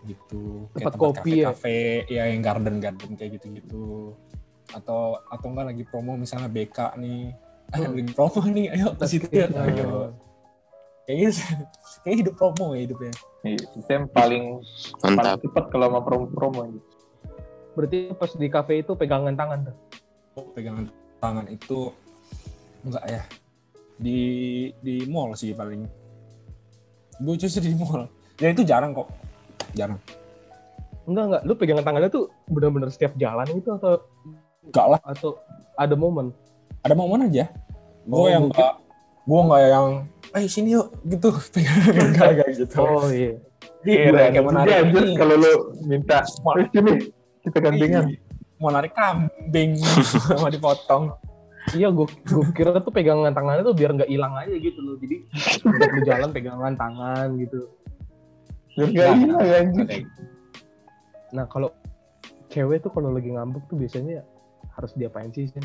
S4: gitu.
S3: Tempat kopi ya?
S4: kafe ya yang garden garden kayak gitu gitu atau atau enggak lagi promo misalnya BK nih.
S3: Hmm.
S4: lagi promo nih ayo ke situ. Ya
S3: Nah,
S4: ayo kayak gitu kayak hidup promo ya hidupnya.
S1: Itu yang paling paling
S2: Mantap.
S1: cepet kalau mau promo-promo.
S3: Berarti pas di kafe itu pegangan tangan tuh.
S4: pegangan tangan itu enggak ya. Di di mall sih paling. Gue justru di mall dan itu jarang kok. Jarang.
S3: Enggak enggak, lu pegangan tangannya tuh benar-benar setiap jalan gitu atau
S4: enggak lah.
S3: atau ada momen?
S4: ada momen aja. Gue
S3: Oh,
S4: yang enggak gue enggak yang ayo sini yuk gitu. Pegangan enggak enggak gitu.
S3: Oh iya.
S4: Iya, kayak
S1: Juga
S4: menarik
S1: anjir kalau lu minta, "Wih, sini kita gandengan.
S4: mau narik kambing mau dipotong.
S3: Iya, gue gue kira tuh pegangan tangannya tuh biar nggak hilang aja gitu loh. Jadi lu jalan pegangan tangan gitu.
S1: Biar
S4: Nah,
S1: hilang anjir.
S3: Nah kalau cewek tuh kalau lagi ngambek tuh biasanya harus diapain sih? Sen?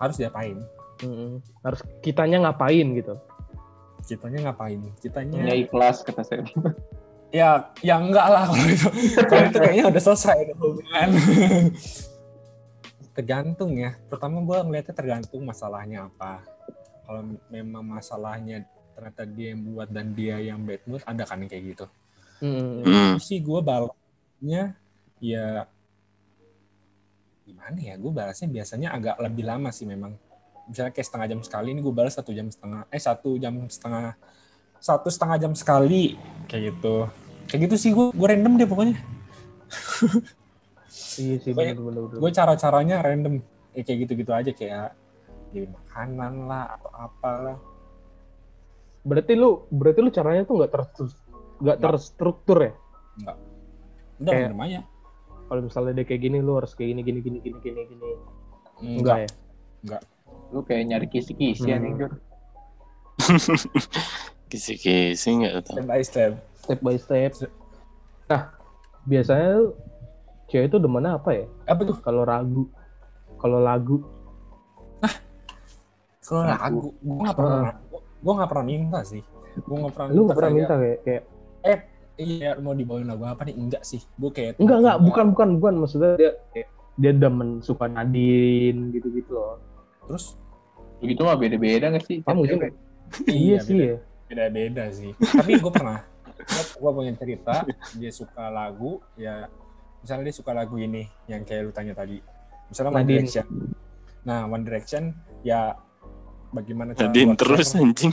S4: harus diapain
S3: Mm-mm. Harus kitanya ngapain gitu?
S4: kitanya ngapain kitanya
S1: Ya ikhlas kata saya.
S4: ya ya enggak lah kalau itu kalau itu kayaknya udah selesai itu hubungan tergantung ya pertama gue ngeliatnya tergantung masalahnya apa kalau memang masalahnya ternyata dia yang buat dan dia yang bad mood ada kan yang kayak gitu
S3: Mm-mm.
S2: Hmm.
S4: sih gue balasnya ya gimana ya gue balasnya biasanya agak lebih lama sih memang. Misalnya kayak setengah jam sekali ini gue balas satu jam setengah eh satu jam setengah satu setengah jam sekali kayak gitu. Kayak gitu sih gue gue random deh pokoknya.
S3: Iya sih
S4: Banyak- gue cara caranya random. Ya, kayak gitu gitu aja kayak beli makanan lah atau apalah.
S3: Berarti lu berarti lu caranya tuh nggak ter nggak terstruktur ya?
S4: udah
S3: Kayak-
S4: aja
S3: Kalau misalnya dia kayak gini lu harus kayak gini gini gini gini gini gini.
S4: enggak
S3: Enggak ya?
S1: Lu kayak nyari kisi-kisi
S3: Hmm.
S1: anjing, Jur.
S2: Kisi-kisi nggak tahu.
S4: step by step
S3: Step by step. Nah, biasanya lu- cewek itu demennya apa ya?
S4: apa tuh
S3: Kalau ragu, kalau lagu,
S4: kalau
S1: Aku.
S4: lagu gue nggak pernah gue nggak pernah minta sih gue nggak pernah
S3: lu nggak pernah minta kayak, kayak
S4: iya mau dibawain lagu apa nih enggak sih gue kayak
S3: enggak enggak bukan bukan bukan maksudnya dia kayak, dia demen suka Nadine gitu-gitu loh.
S4: terus
S1: Begitu mah beda-beda nggak sih?
S3: Ah, mungkin
S1: Cewek?
S3: iya, sih ya.
S4: beda beda sih tapi gue pernah gue punya cerita dia suka lagu ya misalnya dia suka lagu ini yang kayak lu tanya tadi misalnya One
S3: Nadine.
S4: Direction nah One Direction ya bagaimana cara
S2: Nadine terus anjing.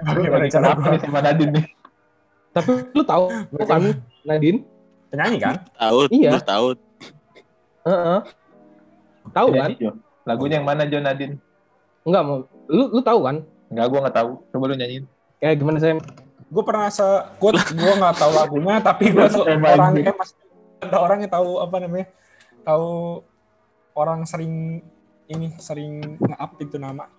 S4: bagaimana cara
S1: nih sama Nadine nih?
S3: Tapi lu tahu kan Nadine?
S4: penyanyi kan
S2: Tahu,
S3: Iya.
S2: tahu.
S3: Heeh. Tahu kan?
S1: Lagunya yang mana Jo Nadine?
S3: Enggak mau. Lu lu tahu kan?
S1: Enggak, gua nggak tahu. Coba lu nyanyiin.
S3: Kayak gimana saya?
S4: gue pernah se gue gue nggak tahu lagunya tapi gue tuh
S1: Emang
S4: orangnya pasti ada orang yang tahu apa namanya tahu orang sering ini sering nge-up itu nama